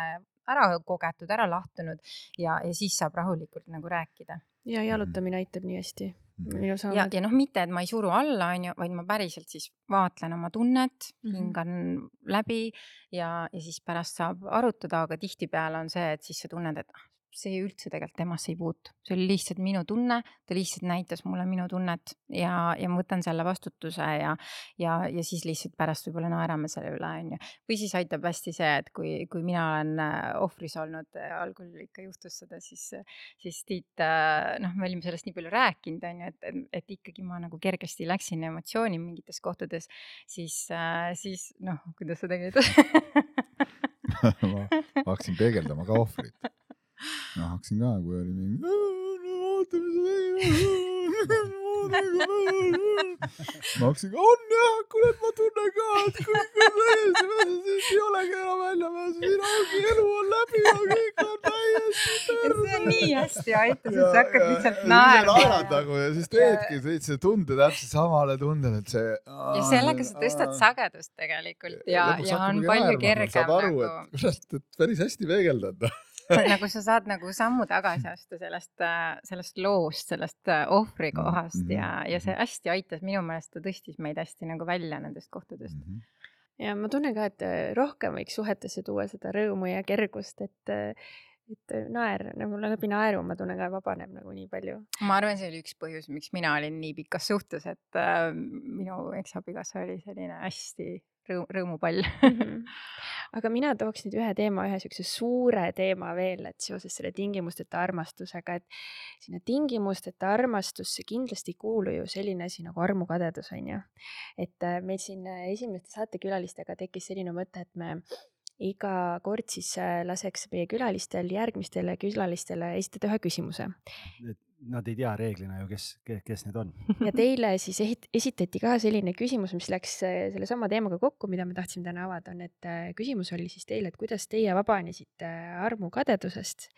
Speaker 4: ära kogetud, ära lahtunud ja, ja siis saab rahulikult nagu rääkida.
Speaker 1: ja jalutamine aitab nii hästi.
Speaker 3: Mhm.
Speaker 1: minu
Speaker 4: ja, ja noh, mitte, et ma ei suru alla, on ju, vaid ma päriselt siis vaatlen oma tunnet mm. -hmm. hingan läbi ja, ja siis pärast saab arutada, aga tihtipeale on see, et siis sa tunned, et ah, see üldse tegelikult temasse ei puutu, see oli lihtsalt minu tunne, ta lihtsalt näitas mulle minu tunnet ja, ja ma võtan selle vastutuse ja, ja, ja siis lihtsalt pärast võib-olla naerame selle üle, on ju. või siis aitab hästi see, et kui, kui mina olen äh, ohvris olnud, algul ikka juhtus seda, siis, siis Tiit, noh, me olime sellest nii palju rääkinud, on ju, et, et, ikkagi ma nagu kergesti läksin emotsiooni mingites kohtades, siis, siis noh, kuidas sa tegid
Speaker 3: ma hakkasin peegeldama ka ohvrit. No hakkasin ka, kui oli mingi. vaata, mis sa tegid. ma hakkasin ka, on jah, kuule, ma tunnen ka, et on täiesti, siit ei olegi enam väljapääsu, siin ongi elu on läbi ja kõik on täiesti
Speaker 4: see on nii hästi aitab,
Speaker 3: Ja-
Speaker 4: sest sa hakkad
Speaker 3: ja-
Speaker 4: lihtsalt
Speaker 3: ja naerad
Speaker 4: naerma.
Speaker 3: nagu ja siis teedki sellise tunde täpselt samale tundele, et see.
Speaker 4: ja sellega sa tõstad sagedust tegelikult ja,
Speaker 3: Lõpuks
Speaker 4: ja on
Speaker 3: hakkabki
Speaker 4: palju
Speaker 3: naerma,
Speaker 4: kergem
Speaker 3: saad aru,
Speaker 4: nagu
Speaker 3: et kurat, et päris hästi peegeldad.
Speaker 4: Nagu sa saad nagu sammu tagasi astuda sellest, sellest loost, sellest äh, ohvri
Speaker 3: Mhm,
Speaker 4: kohast
Speaker 3: mhm,
Speaker 4: ja, ja see
Speaker 3: mhm.
Speaker 4: hästi aitas, minu meelest ta tõstis meid hästi nagu välja nendest kohtadest.
Speaker 3: Mhm.
Speaker 1: ja ma tunnen ka, et äh, rohkem võiks suhetesse tuua seda rõõmu ja kergust, et, et naer nagu läbi naeru ma tunnen ka vabaneb nagu nii palju.
Speaker 4: ma arvan, see oli üks põhjus, miks mina olin nii pikas suhtes, et äh, minu eksabikaasa oli selline hästi rõõm, rõõmupall.
Speaker 1: aga mina tooks nüüd ühe teema, ühe siukse suure teema veel, et seoses selle tingimusteta armastusega, et sinna tingimusteta armastusse kindlasti ei kuulu ju selline asi nagu armukadedus, on ju. et äh, meil siin äh, esimeste saatekülalistega tekkis selline mõte, et me iga kord siis äh, laseks meie külalistel järgmistele külalistele esitada ühe küsimuse
Speaker 2: Nad ei tea reeglina ju, kes, kes need on.
Speaker 1: ja teile siis ehit- esitati ka selline küsimus, mis läks äh, sellesama teemaga kokku, mida me tahtsime täna avada, on, et äh, küsimus oli siis teile, et kuidas teie vabanesite armukadedusest.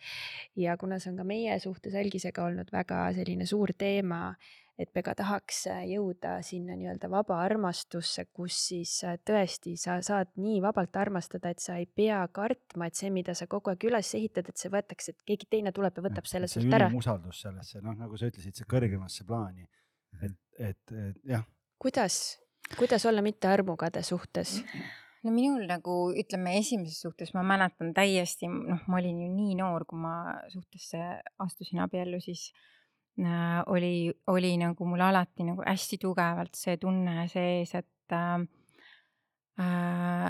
Speaker 1: ja kuna see on ka meie suhtes Algisega olnud väga selline suur teema, et me ka tahaks äh, jõuda sinna nii-öelda vaba armastusse, kus siis äh, tõesti sa saad nii vabalt armastada, et sa ei pea kartma, et see, mida sa kogu aeg üles ehitad, et see võetakse, et keegi teine tuleb ja võtab selle
Speaker 2: see
Speaker 1: sult ära.
Speaker 2: ülimusaldus sellesse, noh, nagu sa ütlesid, see kõrgemasse plaani. et, et, et jah,
Speaker 1: kuidas, kuidas olla mitte armukade suhtes?
Speaker 4: no minul nagu ütleme, esimeses suhtes ma mäletan täiesti, noh, ma olin ju nii noor, kui ma suhtesse astusin abiellu, siis äh, oli, oli nagu mul alati nagu hästi tugevalt see tunne sees, et äh, äh,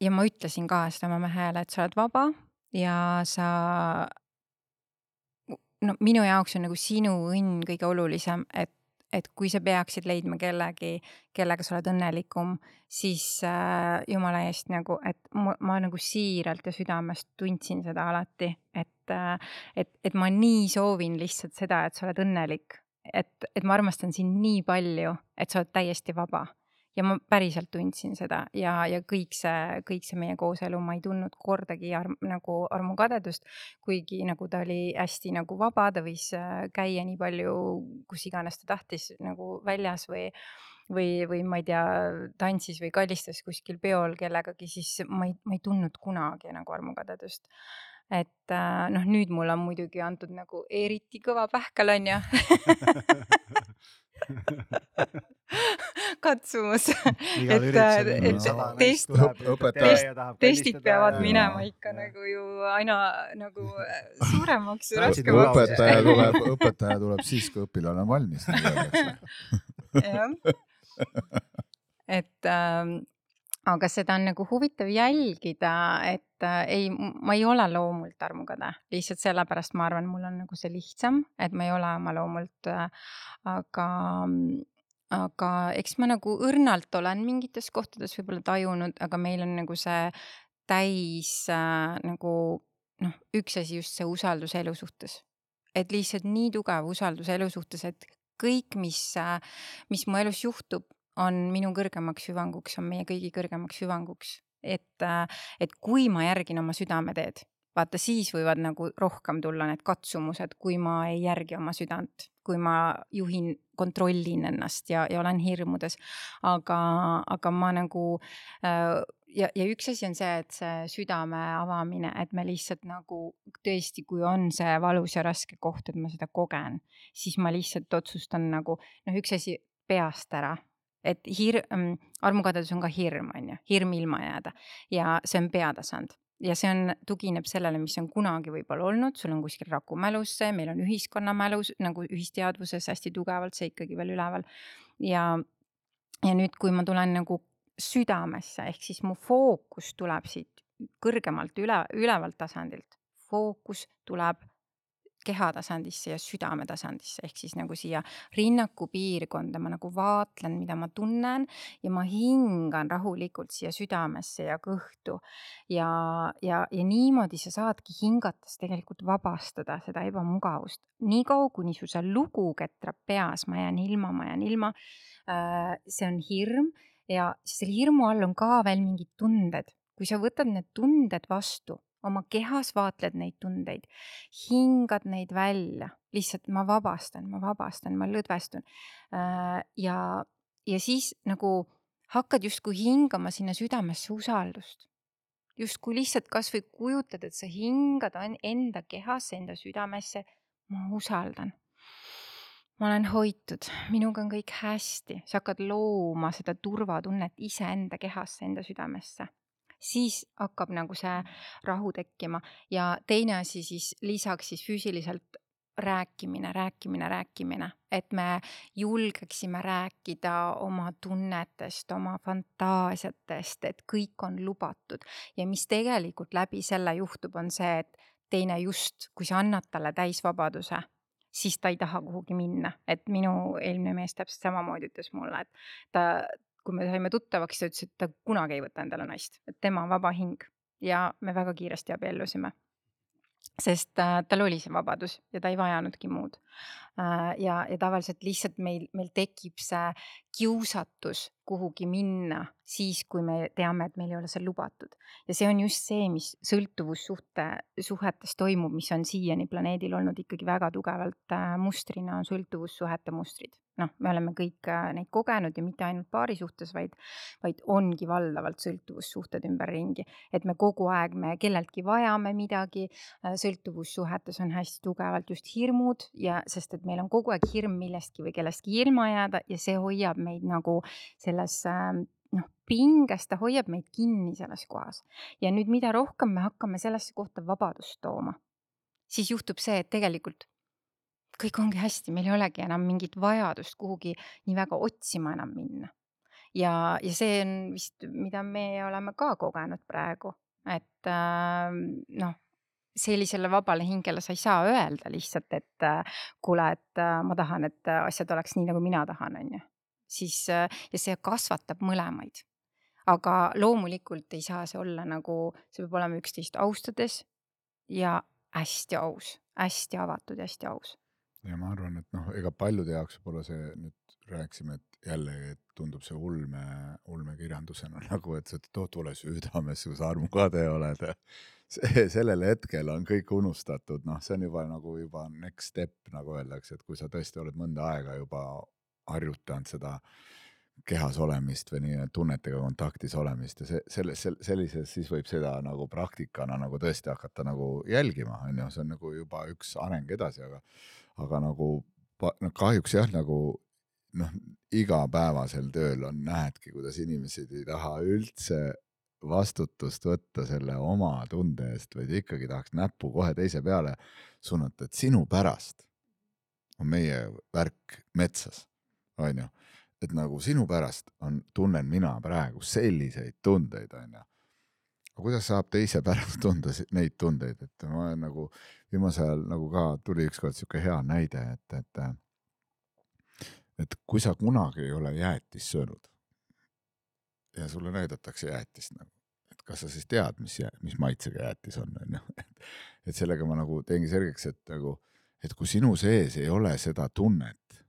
Speaker 4: ja ma ütlesin ka seda oma mehele, et sa oled vaba ja sa no minu jaoks on nagu sinu õnn kõige olulisem, et, et kui sa peaksid leidma kellegi, kellega sa oled õnnelikum, siis äh, jumala eest nagu, et ma, ma nagu siiralt ja südamest tundsin seda alati, et äh,, et, et ma nii soovin lihtsalt seda, et sa oled õnnelik, et, et ma armastan sind nii palju, et sa oled täiesti vaba ja ma päriselt tundsin seda ja, ja kõik see, kõik see meie kooselu, ma ei tundnud kordagi arm, nagu armukadedust, kuigi nagu ta oli hästi nagu vaba, ta võis äh, käia nii palju, kus iganes ta tahtis nagu väljas või või, või ma ei tea, tantsis või kallistas kuskil peol kellegagi, siis ma ei, ma ei tundnud kunagi nagu armukadedust. et äh, noh, nüüd mulle on muidugi antud nagu eriti kõva pähkel onju katsumus
Speaker 2: igal
Speaker 4: et, et test-
Speaker 2: tahab
Speaker 4: testid peavad
Speaker 2: ja-
Speaker 4: minema
Speaker 3: ja-
Speaker 4: ikka
Speaker 2: ja-
Speaker 4: nagu ju aina nagu suuremaks ja raskemaks.
Speaker 3: õpetaja tuleb, õpetaja tuleb siis, kui õpilane on valmis, nagu
Speaker 4: jah. et ähm, aga seda on nagu huvitav jälgida, et äh, ei, ma ei ole loomult armukade, lihtsalt sellepärast ma arvan, mul on nagu see lihtsam, et ma ei ole oma loomult äh,, aga, aga eks ma nagu õrnalt olen mingites kohtades võib-olla tajunud, aga meil on nagu see täis äh, nagu noh, üks asi just see usaldus elu suhtes. et lihtsalt nii tugev usaldus elu suhtes, et kõik, mis, mis mu elus juhtub, on minu kõrgemaks hüvanguks, on meie kõigi kõrgemaks hüvanguks. et, et kui ma järgin oma südameteed, vaata siis võivad nagu rohkem tulla need katsumused, kui ma ei järgi oma südant, kui ma juhin, kontrollin ennast ja, ja olen hirmudes. aga, aga ma nagu äh, ja, ja üks asi on see, et see südame avamine, et me lihtsalt nagu tõesti, kui on see valus ja raske koht, et ma seda kogen, siis ma lihtsalt otsustan nagu noh, üks asi peast ära, et hirm, armukadedus on ka hirm, on ju, hirm ilma jääda. Ja see on peatasand ja see on, tugineb sellele, mis on kunagi võib-olla olnud, sul on kuskil rakumälus see, meil on ühiskonnamälus nagu ühisteadvuses hästi tugevalt see ikkagi veel üleval. Ja, ja nüüd, kui ma tulen nagu südamesse, ehk siis mu fookus tuleb siit kõrgemalt üle, ülevalt tasandilt, fookus tuleb kehatasandisse ja südametasandisse ehk siis nagu siia rinnaku piirkonda ma nagu vaatlen, mida ma tunnen ja ma hingan rahulikult siia südamesse ja kõhtu ja, ja, ja niimoodi sa saadki hingates tegelikult vabastada seda ebamugavust. niikaua, kuni su see lugu ketrab peas, ma jään ilma, ma jään ilma äh,. see on hirm ja selle hirmu all on ka veel mingid tunded, kui sa võtad need tunded vastu, oma kehas vaatled neid tundeid, hingad neid välja, lihtsalt ma vabastan, ma vabastan, ma lõdvestun. ja, ja siis nagu hakkad justkui hingama sinna südamesse usaldust. justkui lihtsalt kasvõi kujutad, et sa hingad en- enda kehasse, enda südamesse. ma usaldan. ma olen hoitud, minuga on kõik hästi, sa hakkad looma seda turvatunnet iseenda kehasse, enda südamesse siis hakkab nagu see rahu tekkima. Ja teine asi siis lisaks siis füüsiliselt rääkimine, rääkimine, rääkimine, et me julgeksime rääkida oma tunnetest, oma fantaasiatest, et kõik on lubatud. Ja mis tegelikult läbi selle juhtub, on see, et teine just, kui sa annad talle täisvabaduse, siis ta ei taha kuhugi minna, et minu eelmine mees täpselt samamoodi ütles mulle, et ta, kui me saime tuttavaks, ta ütles, et ta kunagi ei võta endale naist, et tema on vaba hing ja me väga kiiresti abiellusime. sest äh, tal oli see vabadus ja ta ei vajanudki muud. ja, ja tavaliselt lihtsalt meil, meil tekib see kiusatus kuhugi minna siis, kui me teame, et meil ei ole seal lubatud. ja see on just see, mis sõltuvussuhte, suhetes toimub, mis on siiani planeedil olnud ikkagi väga tugevalt äh, mustrina, on sõltuvussuhete mustrid. noh, me oleme kõik äh, neid kogenud ja mitte ainult paari suhtes, vaid, vaid ongi valdavalt sõltuvussuhted ümberringi. et me kogu aeg, me kelleltki vajame midagi, sõltuvussuhetes on hästi tugevalt just hirmud ja sest, et meil on kogu aeg hirm millestki või kellestki ilma jääda ja see hoiab meid nagu selles äh, noh, pinges, ta hoiab meid kinni selles kohas. ja nüüd, mida rohkem me hakkame sellesse kohta vabadust tooma, siis juhtub see, et tegelikult kõik ongi hästi, meil ei olegi enam mingit vajadust kuhugi nii väga otsima enam minna. ja, ja see on vist, mida me oleme ka kogenud praegu, et äh, noh, sellisele vabale hingele sa ei saa öelda lihtsalt, et äh, kuule, et äh, ma tahan, et äh, asjad oleks nii, nagu mina tahan, on ju. siis ja see kasvatab mõlemaid. aga loomulikult ei saa see olla nagu, see peab olema üksteist austades ja hästi aus, hästi avatud ja hästi aus.
Speaker 3: ja ma arvan, et noh, ega paljude jaoks võib-olla see nüüd rääkisime, et jällegi et tundub see ulme, ulmekirjandusena nagu, et sa too tule südamesse, kui sa armukade oled. see, sellel hetkel on kõik unustatud, noh, see on juba nagu juba next step, nagu öeldakse, et kui sa tõesti oled mõnda aega juba harjutanud seda kehas olemist või nii tunnetega kontaktis olemist ja see, selles, sellises, siis võib seda nagu praktikana nagu tõesti hakata nagu jälgima, on ju, see on nagu juba üks areng edasi, aga, aga nagu pa- no kahjuks jah, nagu noh, igapäevasel tööl on, näedki, kuidas inimesed ei taha üldse vastutust võtta selle oma tunde eest, vaid ikkagi tahaks näppu kohe teise peale suunata, et sinu pärast on meie värk metsas, onju. et nagu sinu pärast on, tunnen mina praegu selliseid tundeid, onju. aga kuidas saab teise pärast tunda neid tundeid, et ma olen nagu viimasel ajal nagu ka tuli ükskord sihuke hea näide, et, et et kui sa kunagi ei ole jäätist söönud ja sulle näidatakse jäätist nagu, et kas sa siis tead, mis, mis maitsega jäätis on, onju. et sellega ma nagu teengi selgeks, et nagu, et kui sinu sees ei ole seda tunnet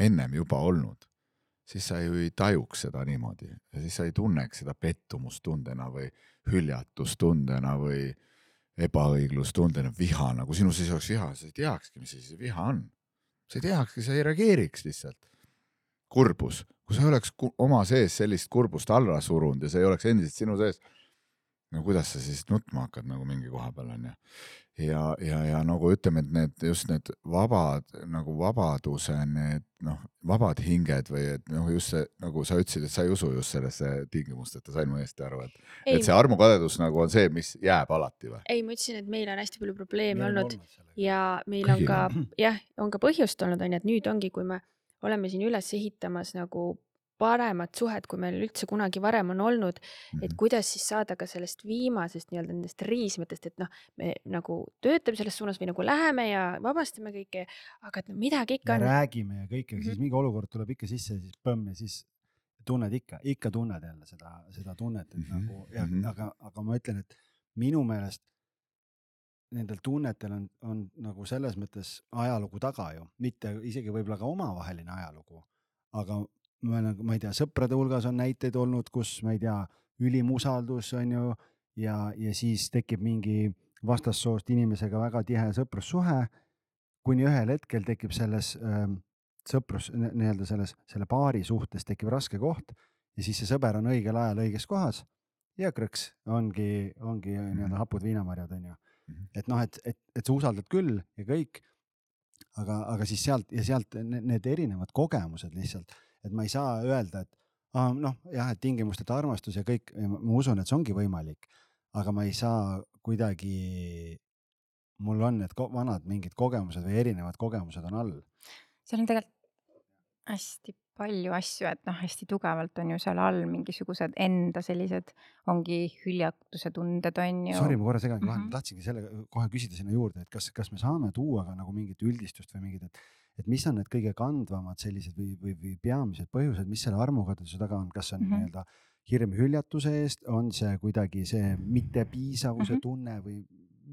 Speaker 3: ennem juba olnud, siis sa ju ei tajuks seda niimoodi ja siis sa ei tunneks seda pettumustundena või hüljatustundena või ebaõiglustundena, vihana, kui sinu sees oleks viha, sa ei teakski, mis asi see viha on sa ei teakski, sa ei reageeriks lihtsalt. kurbus, kui sa oleks oma sees sellist kurbust alla surunud ja see ei oleks endiselt sinu sees. No kuidas sa siis nutma hakkad nagu mingi koha peal onju. ja, ja, ja nagu ütleme, et need just need vabad nagu vabaduse need noh, vabad hinged või et noh, just see nagu sa ütlesid, et sa ei usu just sellesse tingimusteta, sain ma õieti aru, et, et, see armukadedus nagu on see, mis jääb alati või?
Speaker 1: ei, ma ütlesin, et meil on hästi palju probleeme
Speaker 2: Meil on
Speaker 1: olnud
Speaker 2: olnud
Speaker 1: ja meil on
Speaker 3: Kõigil
Speaker 1: ka
Speaker 2: on.
Speaker 1: jah, on ka põhjust olnud, on ju, et nüüd ongi, kui me oleme siin üles ehitamas nagu paremat suhet, kui meil üldse kunagi varem on olnud,
Speaker 3: Mhm.
Speaker 1: et kuidas siis saada ka sellest viimasest nii-öelda nendest riismetest, et noh, me nagu töötame selles suunas või nagu läheme ja vabastame kõike, aga et no midagi ikka
Speaker 2: räägime ja kõik, aga
Speaker 1: Mhm.
Speaker 2: siis mingi olukord tuleb ikka sisse ja siis põmm ja siis tunned ikka, ikka tunned jälle seda, seda tunnet, et
Speaker 3: Mhm,
Speaker 2: nagu ja
Speaker 3: mhm.
Speaker 2: aga, aga ma ütlen, et minu meelest nendel tunnetel on, on nagu selles mõttes ajalugu taga ju, mitte isegi võib-olla ka omavaheline ajalugu, aga ma nagu, ma ei tea, sõprade hulgas on näiteid olnud, kus ma ei tea, ülim usaldus on ju ja, ja siis tekib mingi vastassoost inimesega väga tihe sõprussuhe. Kuni ühel hetkel tekib selles ähm, sõprus nii-öelda selles, selle paari suhtes tekib raske koht ja siis see sõber on õigel ajal õiges kohas ja krõks ongi, ongi nii-öelda hapud viinamarjad onju
Speaker 3: Mhm.
Speaker 2: et noh, et, et, et sa usaldad küll ja kõik, aga, aga siis sealt ja sealt ne- need erinevad kogemused lihtsalt, et ma ei saa öelda, et aa, noh jah, et tingimusteta armastus ja kõik, ma usun, et see ongi võimalik, aga ma ei saa kuidagi mul on need vanad mingid kogemused või erinevad kogemused on all.
Speaker 4: seal on tegelikult hästi palju asju, et noh, hästi tugevalt on ju seal all mingisugused enda sellised, ongi hüljatuse tunded on ju.
Speaker 2: Sorry, ma korra segangi vahele,
Speaker 4: Mhm.
Speaker 2: ma tahtsingi selle kohe küsida sinna juurde, et kas, kas me saame tuua ka nagu mingit üldistust või mingit, et, et mis on need kõige kandvamad sellised või, või, või peamised põhjused, mis selle armukadeduse taga on, kas on mm. -hmm. nii-öelda hirm hüljatuse eest, on see kuidagi see mittepiisavuse mm. -hmm. tunne või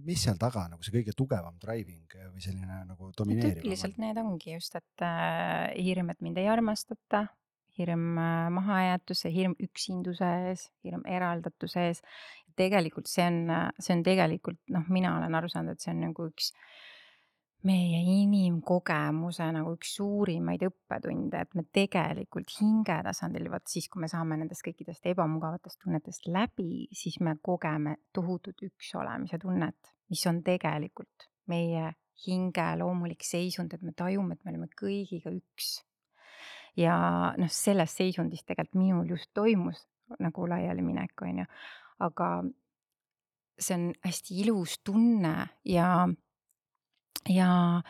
Speaker 2: mis seal taga nagu see kõige tugevam driving või selline nagu domineeriv
Speaker 4: tüüpiliselt need ongi just, et äh, hirm, et mind ei armastata, hirm äh, mahajäetuse, hirm üksinduse ees, hirm eraldatuse ees. tegelikult see on, see on tegelikult noh, mina olen aru saanud, et see on nagu üks meie inimkogemuse nagu üks suurimaid õppetunde, et me tegelikult hinge tasandil, vot siis, kui me saame nendest kõikidest ebamugavatest tunnetest läbi, siis me kogeme tohutut üksolemise tunnet, mis on tegelikult meie hinge loomulik seisund, et me tajume, et me oleme kõigiga üks. ja noh, selles seisundis tegelikult minul just toimus nagu laialiminek, on ju, aga see on hästi ilus tunne ja, ja,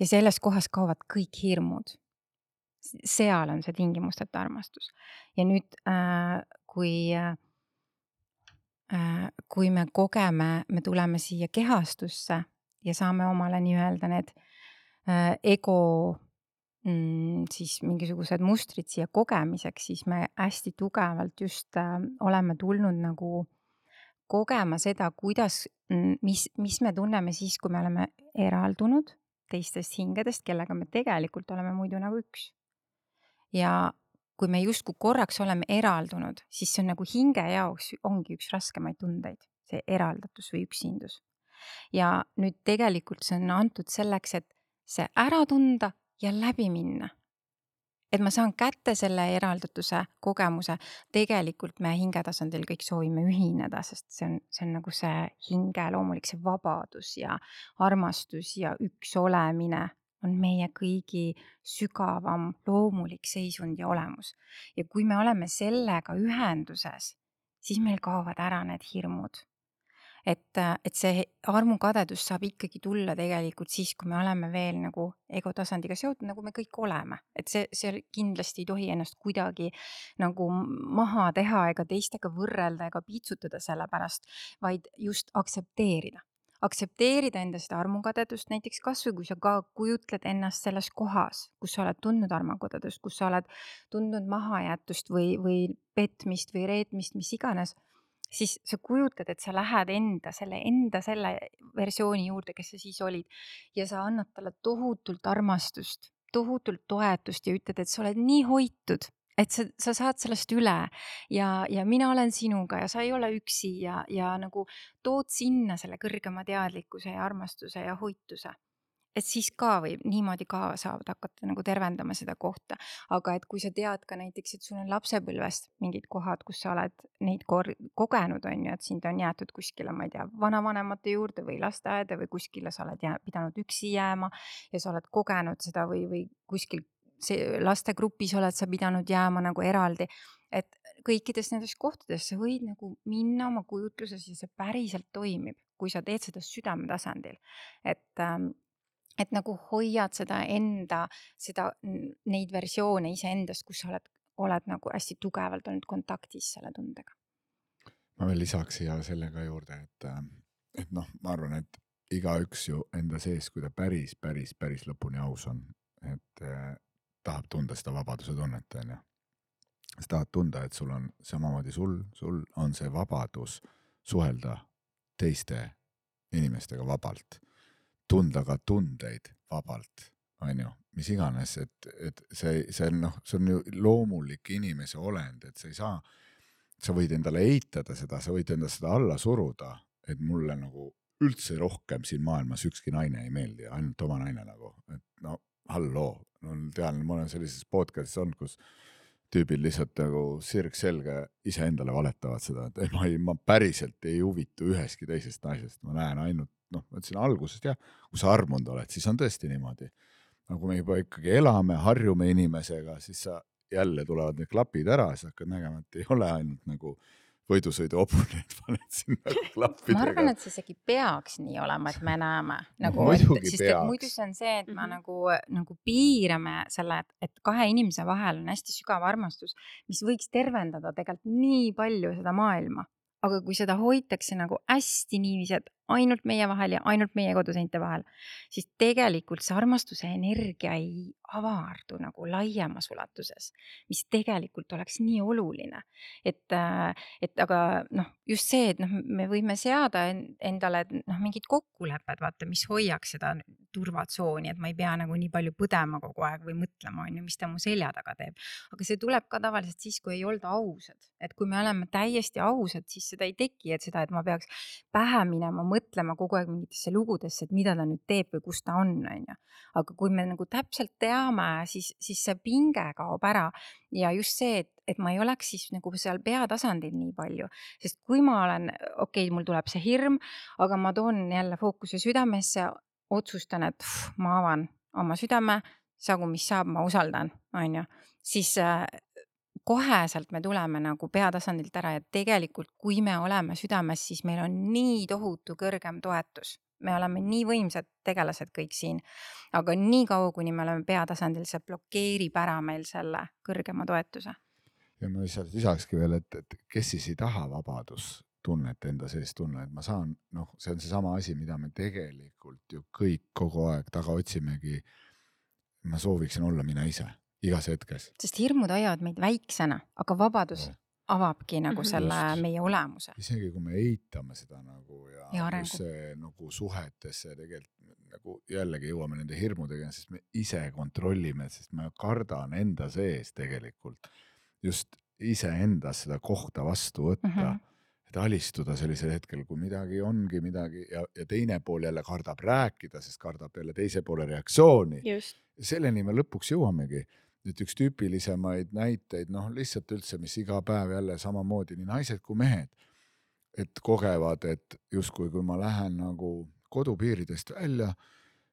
Speaker 4: ja selles kohas kaovad kõik hirmud. seal on see tingimusteta armastus ja nüüd äh,, kui äh,, kui me kogeme, me tuleme siia kehastusse ja saame omale nii-öelda need äh, ego mm, siis mingisugused mustrid siia kogemiseks, siis me hästi tugevalt just äh, oleme tulnud nagu kogema seda, kuidas, mis, mis me tunneme siis, kui me oleme eraldunud teistest hingedest, kellega me tegelikult oleme muidu nagu üks. ja kui me justkui korraks oleme eraldunud, siis see on nagu hinge jaoks ongi üks raskemaid tundeid, see eraldatus või üksindus. ja nüüd tegelikult see on antud selleks, et see ära tunda ja läbi minna. Et ma saan kätte selle eraldatuse kogemuse, tegelikult me hingetasandil kõik soovime ühineda, sest see on, see on nagu see hinge loomulik, see vabadus ja armastus ja üks olemine on meie kõigi sügavam loomulik seisund ja olemus. ja kui me oleme sellega ühenduses, siis meil kaovad ära need hirmud et, et see armukadedus saab ikkagi tulla tegelikult siis, kui me oleme veel nagu ego tasandiga seotud, nagu me kõik oleme, et see, see kindlasti ei tohi ennast kuidagi nagu maha teha ega teistega võrrelda ega piitsutada selle pärast, vaid just aktsepteerida. Aktsepteerida enda seda armukadedust, näiteks kasvõi kui sa ka kujutled ennast selles kohas, kus sa oled tundnud armukadedust, kus sa oled tundnud mahajäetust või, või petmist või reetmist, mis iganes siis sa kujutad, et sa lähed enda selle, enda selle versiooni juurde, kes sa siis olid ja sa annad talle tohutult armastust, tohutult toetust ja ütled, et sa oled nii hoitud, et sa, sa saad sellest üle. Ja, ja mina olen sinuga ja sa ei ole üksi ja, ja nagu tood sinna selle kõrgema teadlikkuse ja armastuse ja hoituse et siis ka võib niimoodi ka saavad hakata nagu tervendama seda kohta, aga et kui sa tead ka näiteks, et sul on lapsepõlvest mingid kohad, kus sa oled neid kogenud, on ju, et sind on jäetud kuskile, ma ei tea, vanavanemate juurde või lasteaeda või kuskile sa oled jää, pidanud üksi jääma ja sa oled kogenud seda või, või kuskil see lastegrupis oled sa pidanud jääma nagu eraldi, et kõikides nendes kohtades sa võid nagu minna oma kujutluses ja see päriselt toimib, kui sa teed seda südame tasandil, et ähm, et nagu hoiad seda enda, seda, neid versioone iseendast, kus sa oled, oled nagu hästi tugevalt olnud kontaktis selle tundega.
Speaker 3: ma veel lisaks siia selle ka juurde, et, et noh, ma arvan, et igaüks ju enda sees, kui ta päris, päris, päris lõpuni aus on, et eh, tahab tunda seda vabaduse tunnet, onju. sa tahad tunda, et sul on samamoodi sul, sul on see vabadus suhelda teiste inimestega vabalt tunda ka tundeid vabalt, on ju, mis iganes, et, et see, see on noh, see on ju loomulik inimese olend, et sa ei saa, sa võid endale eitada seda, sa võid enda seda alla suruda, et mulle nagu üldse rohkem siin maailmas ükski naine ei meeldi, ainult oma naine nagu, et no halloo, no tean, ma olen sellises podcast'is olnud, kus tüübil lihtsalt nagu sirg selga iseendale valetavad seda, et ei, ma ei, ma päriselt ei huvitu ühestki teisest naisest, ma näen ainult noh, ma ütlesin algusest jah, kui sa armunud oled, siis on tõesti niimoodi. aga kui me juba ikkagi elame, harjume inimesega, siis sa jälle tulevad need klapid ära, siis hakkad nägema, et ei ole ainult nagu võidusõidu hobuneid paned sinna klappidega.
Speaker 4: ma arvan, et see isegi peaks nii olema, et me näeme nagu, sest et muidu see on see, et me mm -hmm. nagu, nagu piirame selle, et kahe inimese vahel on hästi sügav armastus, mis võiks tervendada tegelikult nii palju seda maailma aga kui seda hoitakse nagu hästi niiviisi, et ainult meie vahel ja ainult meie koduseinte vahel, siis tegelikult see armastuse energia ei avardu nagu laiemas ulatuses, mis tegelikult oleks nii oluline. et, äh, et aga noh, just see, et noh, me võime seada endale noh, mingid kokkulepped, vaata, mis hoiaks seda turvatsooni, et ma ei pea nagu nii palju põdema kogu aeg või mõtlema, on ju, mis ta mu selja taga teeb. aga see tuleb ka tavaliselt siis, kui ei olda ausad, et kui me oleme täiesti ausad, siis seda ei teki, et seda, et ma peaks pähe minema mõtlema mõtlema kogu aeg mingitesse lugudesse, et mida ta nüüd teeb või kus ta on, on ju. aga kui me nagu täpselt teame, siis, siis see pinge kaob ära ja just see, et, et ma ei oleks siis nagu seal peatasandil nii palju, sest kui ma olen, okei okay,, mul tuleb see hirm, aga ma toon jälle fookuse südamesse, otsustan, et pff, ma avan oma südame, saagu mis saab, ma usaldan, on ju, siis äh, koheselt me tuleme nagu peatasandilt ära ja tegelikult, kui me oleme südames, siis meil on nii tohutu kõrgem toetus. me oleme nii võimsad tegelased kõik siin, aga niikaua, kuni me oleme peatasandil, see blokeerib ära meil selle kõrgema toetuse.
Speaker 3: ja ma lihtsalt lisakski veel, et, et kes siis ei taha vabadustunnet enda sees tunne, et ma saan, noh, see on seesama asi, mida me tegelikult ju kõik kogu aeg taga otsimegi. ma sooviksin olla mina ise igas hetkes.
Speaker 4: sest hirmud hoiavad meid väiksena, aga vabadus no. avabki nagu mhm. selle Just. meie olemuse.
Speaker 3: isegi kui me eitame seda nagu ja, ja see nagu suhetesse tegelikult nagu jällegi jõuame nende hirmudega, sest me ise kontrollime, sest ma kardan enda sees tegelikult just iseendas seda kohta vastu võtta mm. -hmm et alistuda sellisel hetkel, kui midagi ongi midagi ja, ja teine pool jälle kardab rääkida, sest kardab jälle teise poole reaktsiooni. selleni me lõpuks jõuamegi nüüd üks tüüpilisemaid näiteid, noh lihtsalt üldse, mis iga päev jälle samamoodi nii naised kui mehed, et kogevad, et justkui kui ma lähen nagu kodupiiridest välja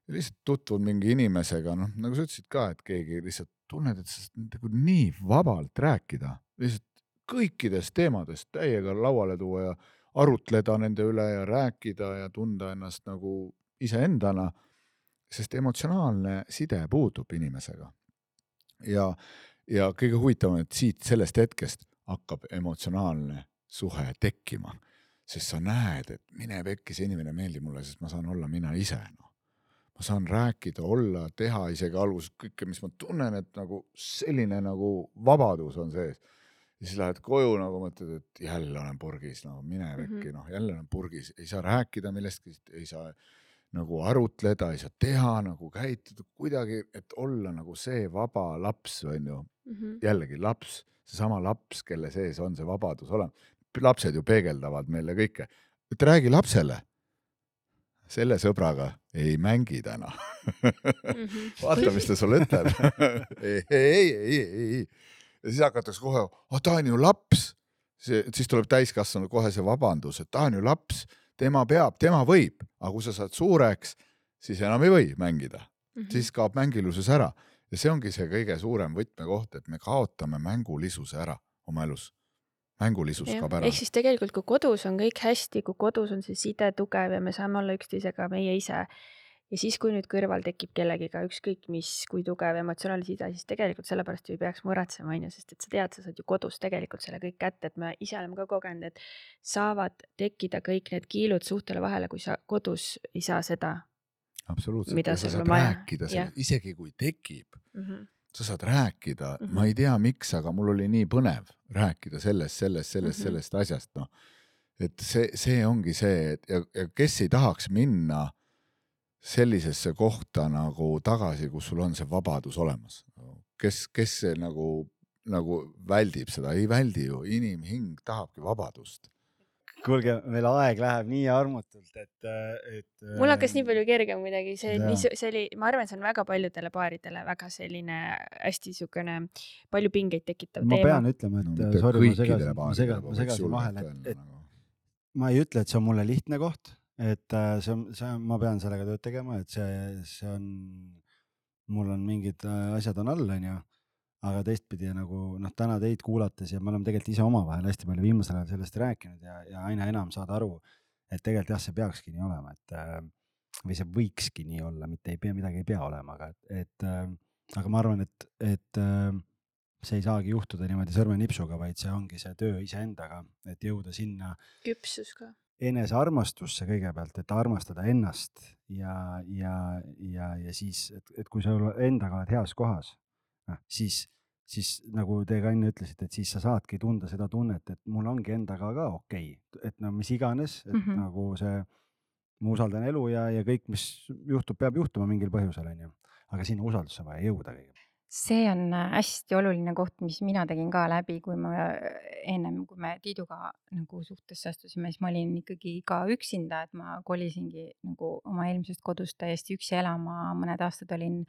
Speaker 3: lihtsalt tutvud mingi inimesega, noh, nagu sa ütlesid ka, et keegi lihtsalt tunned, et sa saad nagu nii vabalt rääkida, lihtsalt kõikidest teemadest täiega lauale tuua ja arutleda nende üle ja rääkida ja tunda ennast nagu iseendana. sest emotsionaalne side puudub inimesega. Ja, ja kõige huvitavam, et siit sellest hetkest hakkab emotsionaalne suhe tekkima, sest sa näed, et mine pekki, see inimene meeldib mulle, sest ma saan olla mina ise no ma saan rääkida, olla, teha isegi alguses kõike, mis ma tunnen, et nagu selline nagu vabadus on sees. ja siis lähed koju nagu mõtled, et jälle olen purgis, no mine pekki mm -hmm., noh jälle olen purgis, ei saa rääkida millestki, ei saa nagu arutleda, ei saa teha nagu käituda kuidagi, et olla nagu see vaba laps, on ju mm. -hmm. jällegi laps, seesama laps, kelle sees on see vabadus olemas. lapsed ju peegeldavad meile kõike, et räägi lapsele selle sõbraga ei mängi täna mm. -hmm. vaata, mis ta sulle ütleb ei, ei, ei, ei. ja siis hakatakse kohe, oh ta on ju laps. siis tuleb täiskasvanu kohe see vabandus, et ta on ju laps, tema peab, tema võib, aga kui sa saad suureks, siis enam ei või mängida mm. -hmm. siis kaob mängilusus ära ja see ongi see kõige suurem võtmekoht, et me kaotame mängulisuse ära oma elus mängulisus kaob ära.
Speaker 1: ehk siis tegelikult, kui kodus on kõik hästi, kui kodus on see side tugev ja me saame olla üksteisega meie ise ja siis, kui nüüd kõrval tekib kellegiga ükskõik mis, kui tugev emotsionaalne side, siis tegelikult sellepärast ju ei peaks muretsema, on ju, sest et sa tead, sa saad ju kodus tegelikult selle kõik kätte, et me ise oleme ka kogenud, et saavad tekkida kõik need kiilud suhtele vahele, kui sa kodus ei saa seda.
Speaker 3: absoluutselt, ja sa saad rääkida, isegi kui tekib mm. -hmm sa saad rääkida mm, -hmm. ma ei tea, miks, aga mul oli nii põnev rääkida sellest, sellest, sellest mm, -hmm. sellest asjast, noh. et see, see ongi see, et ja, ja kes ei tahaks minna sellisesse kohta nagu tagasi, kus sul on see vabadus olemas. kes, kes see nagu, nagu väldib seda, ei väldi ju, inimhing tahabki vabadust
Speaker 2: kuulge, meil aeg läheb nii armutult, et, et.
Speaker 1: mul hakkas nii palju kergem kuidagi, see, see oli, ma arvan, see on väga paljudele paaridele väga selline hästi siukene palju pingeid tekitav
Speaker 2: ma
Speaker 1: teema.
Speaker 2: ma pean ütlema, et no, sorry, ma segasin, ma segasin, ma segasin vahele, et, et nagu. ma ei ütle, et see on mulle lihtne koht, et äh, see on, see on, ma pean sellega tööd tegema, et see, see on, mul on mingid äh, asjad on all, onju aga teistpidi nagu noh, täna teid kuulates ja me oleme tegelikult ise omavahel hästi palju viimasel ajal sellest rääkinud ja, ja aina enam saada aru, et tegelikult jah, see peakski nii olema, et äh, või see võikski nii olla, mitte ei pea, midagi ei pea olema, aga et, et aga ma arvan, et, et see ei saagi juhtuda niimoodi sõrmenipsuga, vaid see ongi see töö iseendaga, et jõuda sinna.
Speaker 1: küpsus ka.
Speaker 2: Enesearmastusse kõigepealt, et armastada ennast ja, ja, ja, ja siis, et, et kui sa endaga oled heas kohas noh, siis, siis nagu te ka enne ütlesite, et siis sa saadki tunda seda tunnet, et mul ongi endaga ka okei okay., et no mis iganes, et mm -hmm. nagu see, ma usaldan elu ja, ja kõik, mis juhtub, peab juhtuma mingil põhjusel, onju. aga sinna usaldusse on vaja jõuda kõigepealt
Speaker 4: see on äh, hästi oluline koht, mis mina tegin ka läbi, kui ma äh, ennem, kui me Tiiduga nagu suhtesse astusime, siis ma olin ikkagi ka üksinda, et ma kolisingi nagu oma eelmisest kodust täiesti üksi elama, mõned aastad olin,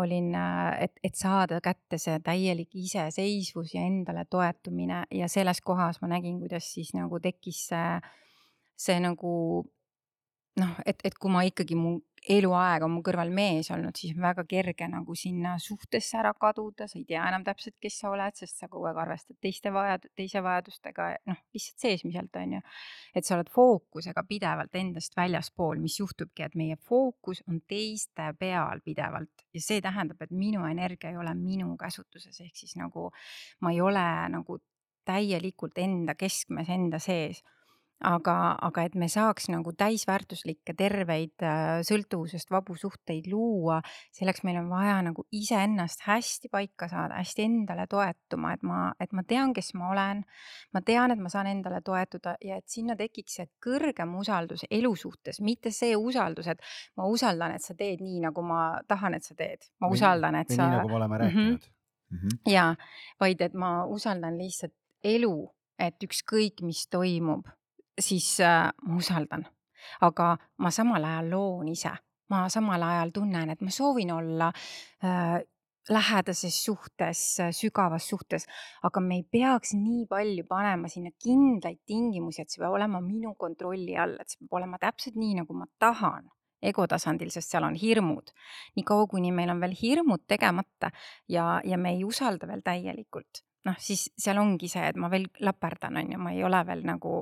Speaker 4: olin, äh, et, et saada kätte see täielik iseseisvus ja endale toetumine ja selles kohas ma nägin, kuidas siis nagu tekkis see, see nagu noh, et, et kui ma ikkagi mu eluaeg on mu kõrval mees olnud, siis on väga kerge nagu sinna suhtesse ära kaduda, sa ei tea enam täpselt, kes sa oled, sest sa kogu aeg arvestad teiste vajad-, teise vajadustega, noh, lihtsalt seesmiselt on ju. et sa oled fookusega pidevalt endast väljaspool, mis juhtubki, et meie fookus on teiste peal pidevalt ja see tähendab, et minu energia ei ole minu käsutuses, ehk siis nagu ma ei ole nagu täielikult enda keskmes, enda sees aga, aga et me saaks nagu täisväärtuslikke, terveid, äh, sõltuvusest vabu suhteid luua, selleks meil on vaja nagu iseennast hästi paika saada, hästi endale toetuma, et ma, et ma tean, kes ma olen. ma tean, et ma saan endale toetuda ja et sinna tekiks see kõrgem usaldus elu suhtes, mitte see usaldus, et ma usaldan, et sa teed nii, nagu ma tahan, et sa teed. ma või, usaldan, et
Speaker 2: või
Speaker 4: sa.
Speaker 2: nii nagu me oleme rääkinud
Speaker 4: mm. -hmm. ja, vaid et ma usaldan lihtsalt elu, et ükskõik, mis toimub siis äh, ma usaldan, aga ma samal ajal loon ise, ma samal ajal tunnen, et ma soovin olla äh, lähedases suhtes, sügavas suhtes, aga me ei peaks nii palju panema sinna kindlaid tingimusi, et see peab olema minu kontrolli all, et see peab olema täpselt nii, nagu ma tahan ego tasandil, sest seal on hirmud. niikaua, kuni meil on veel hirmud tegemata ja, ja me ei usalda veel täielikult, noh, siis seal ongi see, et ma veel laperdan, on ju, ma ei ole veel nagu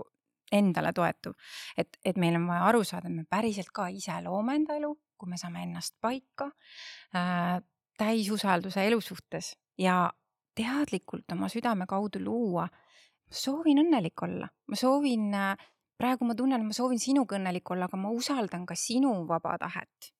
Speaker 4: endale toetuv. et, et meil on vaja aru saada, et me päriselt ka ise loome enda elu, kui me saame ennast paika äh,, täisusalduse elu suhtes ja teadlikult oma südame kaudu luua. soovin õnnelik olla, ma soovin, äh, praegu ma tunnen, ma soovin sinuga õnnelik olla, aga ma usaldan ka sinu vaba tahet.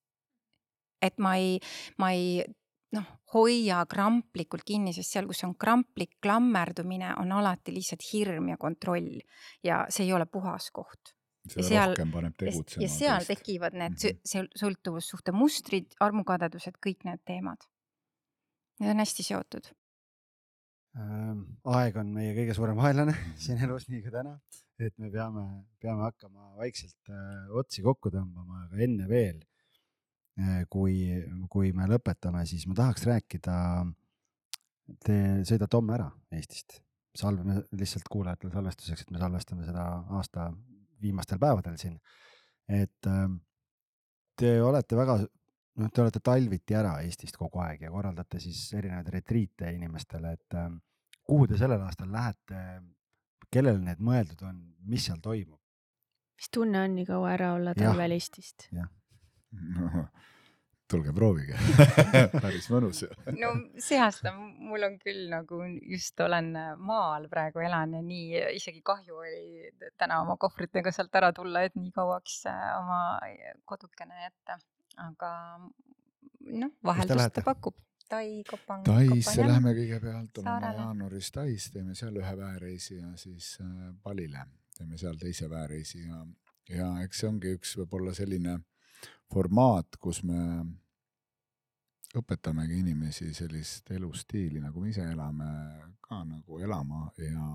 Speaker 4: et ma ei, ma ei noh, hoia kramplikult kinni, sest seal, kus on kramplik klammerdumine, on alati lihtsalt hirm ja kontroll ja see ei ole puhas koht.
Speaker 3: seda
Speaker 4: seal- ja seal tekivad need
Speaker 3: Mhm.
Speaker 4: mm -hmm. sõltuvussuhte mustrid, armukadedused, kõik need teemad. Need on hästi seotud.
Speaker 2: Ähm, aeg on meie kõige suurem vaenlane siin elus, nii ka täna, et me peame, peame hakkama vaikselt äh, otsi kokku tõmbama, aga enne veel kui, kui me lõpetame, siis ma tahaks rääkida. Te sõidate homme ära Eestist, salvame lihtsalt kuulajatele salvestuseks, et me salvestame seda aasta viimastel päevadel siin. et äh, te olete väga, noh, te olete talviti ära Eestist kogu aeg ja korraldate siis erinevaid retriite inimestele, et äh, kuhu te sellel aastal lähete, kellele need mõeldud on, mis seal toimub?
Speaker 1: mis tunne on nii kaua ära olla
Speaker 2: Jah.
Speaker 1: talvel Eestist?
Speaker 3: No, tulge proovige päris mõnus ju.
Speaker 4: no see aasta mul on küll nagu just olen maal praegu elan ja nii isegi kahju oli täna oma kohvritega sealt ära tulla, et nii kauaks äh, oma kodukene jätta. aga noh, vahel
Speaker 2: te
Speaker 4: ta pakub. Tai, Kopang.
Speaker 3: Taisse läheme kõigepealt, oleme jaanuaris Tais, teeme seal ühe väereisi ja siis äh, Palile teeme seal teise väereisi ja, ja eks see ongi üks võib-olla selline formaat, kus me õpetamegi inimesi sellist elustiili, nagu me ise elame, ka nagu elama ja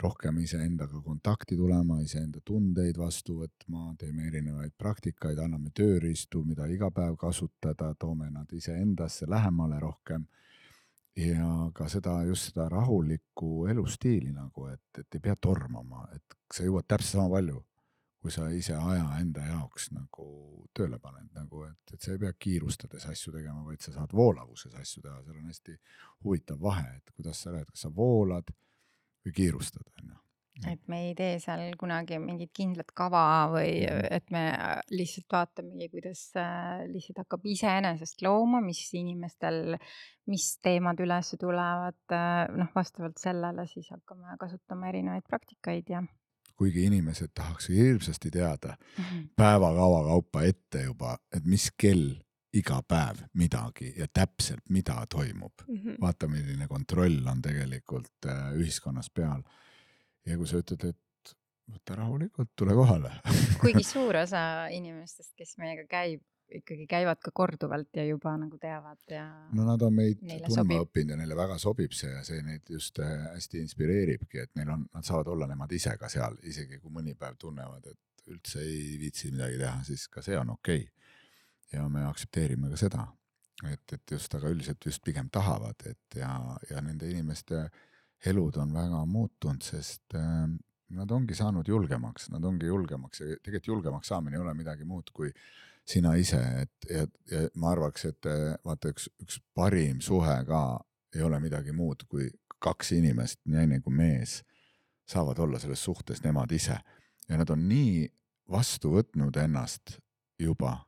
Speaker 3: rohkem iseendaga kontakti tulema, iseenda tundeid vastu võtma, teeme erinevaid praktikaid, anname tööriistu, mida iga päev kasutada, toome nad iseendasse lähemale rohkem. ja ka seda, just seda rahulikku elustiili nagu, et, et ei pea tormama, et sa jõuad täpselt sama palju, kui sa ise aja enda jaoks nagu tööle paned, nagu et, et sa ei pea kiirustades asju tegema, vaid sa saad voolavuses asju teha, seal on hästi huvitav vahe, et kuidas sa lähed, kas sa voolad või kiirustad, onju.
Speaker 4: et me ei tee seal kunagi mingit kindlat kava või et me lihtsalt vaatamegi, kuidas äh, lihtsalt hakkab iseenesest looma, mis inimestel, mis teemad üles tulevad, noh, vastavalt sellele siis hakkame kasutama erinevaid praktikaid ja
Speaker 3: kuigi inimesed tahaks hirmsasti teada päevakava kaupa ette juba, et mis kell iga päev midagi ja täpselt, mida toimub.
Speaker 1: Mhm.
Speaker 3: vaata, milline kontroll on tegelikult äh, ühiskonnas peal. ja kui sa ütled, et võta rahulikult, tule kohale
Speaker 4: kuigi suur osa inimestest, kes meiega käib, ikkagi käivad ka korduvalt ja juba nagu teavad ja
Speaker 3: no nad on meid tundma õppinud ja neile väga sobib see ja see neid just äh, hästi inspireeribki, et neil on, nad saavad olla nemad ise ka seal, isegi kui mõni päev tunnevad, et üldse ei viitsi midagi teha, siis ka see on okei okay. ja me aktsepteerime ka seda, et, et just, aga üldiselt just pigem tahavad, et ja, ja nende inimeste elud on väga muutunud, sest äh, nad ongi saanud julgemaks, nad ongi julgemaks ja tegelikult julgemaks saamine ei ole midagi muud kui sina ise, et ja, ja ma arvaks, et äh, vaata, üks, üks parim suhe ka ei ole midagi muud kui kaks inimest, naine kui mees, saavad olla selles suhtes nemad ise. Ja nad on nii vastu võtnud ennast juba,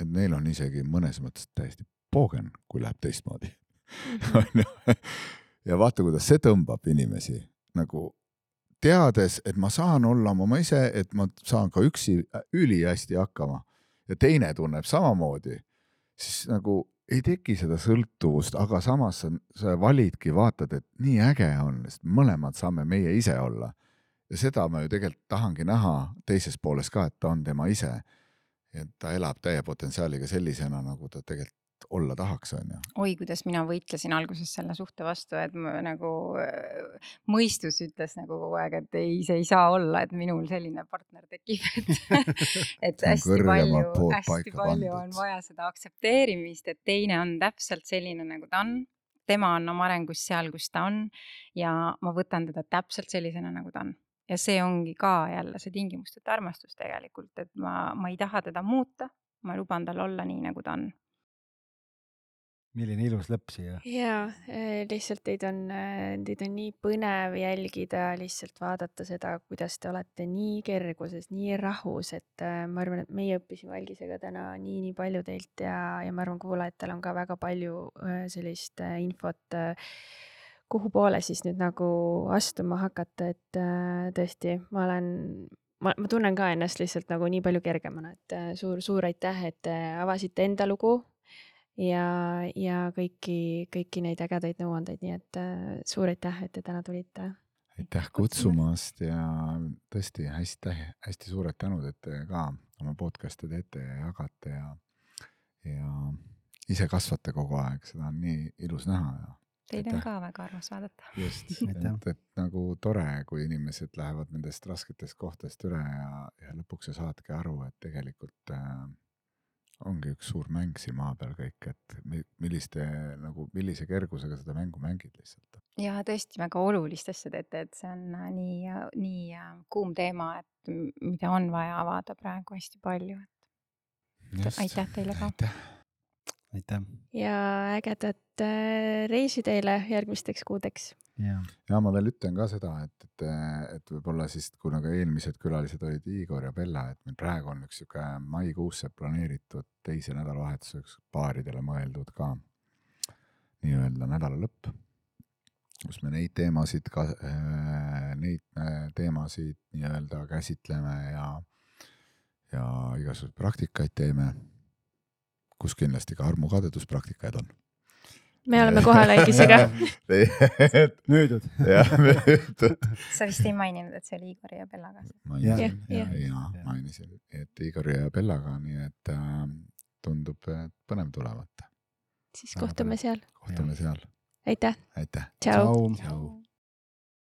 Speaker 3: et neil on isegi mõnes mõttes täiesti poogen, kui läheb teistmoodi. Onju. ja vaata, kuidas see tõmbab inimesi nagu teades, et ma saan olla oma ise, et ma saan ka üksi ülihästi hakkama ja teine tunneb samamoodi, siis nagu ei teki seda sõltuvust, aga samas sa, sa validki, vaatad, et nii äge on, sest mõlemad saame meie ise olla. ja seda ma ju tegelikult tahangi näha teises pooles ka, et ta on tema ise. et ta elab täie potentsiaaliga sellisena, nagu ta tegelikult olla tahaks, on ju.
Speaker 4: oi, kuidas mina võitlesin alguses selle suhte vastu, et ma nagu äh, mõistus ütles nagu kogu aeg, et ei, see ei saa olla, et minul selline partner tekib, et, et hästi palju, hästi palju on vaja seda aktsepteerimist, et teine on täpselt selline, nagu ta on. tema on oma arengus seal, kus ta on ja ma võtan teda täpselt sellisena, nagu ta on ja see ongi ka jälle see tingimusteta armastus tegelikult, et ma, ma ei taha teda muuta, ma luban tal olla nii, nagu ta on.
Speaker 2: Milline ilus lõpp siia.
Speaker 1: ja lihtsalt teid on, teid on nii põnev jälgida, lihtsalt vaadata seda, kuidas te olete nii kerguses, nii rahus, et äh, ma arvan, et meie õppisime Algisega täna nii, nii palju teilt ja, ja ma arvan, kuulajatel on ka väga palju äh, sellist äh, infot kuhu poole siis nüüd nagu astuma hakata, et tõesti, ma olen, ma, ma tunnen ka ennast lihtsalt nagu nii palju kergemana, et suur, suur aitäh, et avasite enda lugu ja, ja kõiki, kõiki neid ägedaid nõuandeid, nii et äh, suur aitäh, et te täna tulite.
Speaker 3: aitäh kutsumast ja tõesti hästi, hästi suured tänud, et te ka oma podcast'e teete ja jagate ja, ja ise kasvate kogu aeg, seda on nii ilus näha ja
Speaker 4: Teid on ka väga armas vaadata.
Speaker 3: just, et, et nagu tore, kui inimesed lähevad nendest rasketest kohtadest üle ja, ja lõpuks sa saadki aru, et tegelikult äh, ongi üks suur mäng siin maa peal kõik, et milliste nagu, millise kergusega seda mängu mängid lihtsalt.
Speaker 4: ja tõesti väga olulist asja teete, et see on äh, nii, nii äh, kuum teema, et mida on vaja avada praegu hästi palju, et Just. aitäh teile ka.
Speaker 2: aitäh.
Speaker 1: ja ägedat äh, reisi teile järgmisteks kuudeks
Speaker 3: ja, ja ma veel ütlen ka seda, et, et, et võib-olla siis, kuna ka eelmised külalised olid Igor ja Bella, et meil praegu on üks sihuke maikuusse planeeritud teise nädalavahetuseks paaridele mõeldud ka nii-öelda nädala lõpp, kus me neid teemasid ka, äh, neid äh, teemasid nii-öelda käsitleme ja, ja igasuguseid praktikaid teeme, kus kindlasti ka armukadeduspraktikaid on
Speaker 1: me oleme kohal Algisega
Speaker 2: müüdud.
Speaker 3: jah, müüdud.
Speaker 4: sa vist ei maininud, et see oli Igori ja Bellaga?
Speaker 3: mainisin ja, ja, ja, ja mainisin, et Igori ja Bellaga, nii et äh, tundub põnev tulevat.
Speaker 1: siis kohtume seal.
Speaker 3: kohtume seal.
Speaker 1: aitäh.
Speaker 3: aitäh.
Speaker 1: tšau.
Speaker 3: tšau.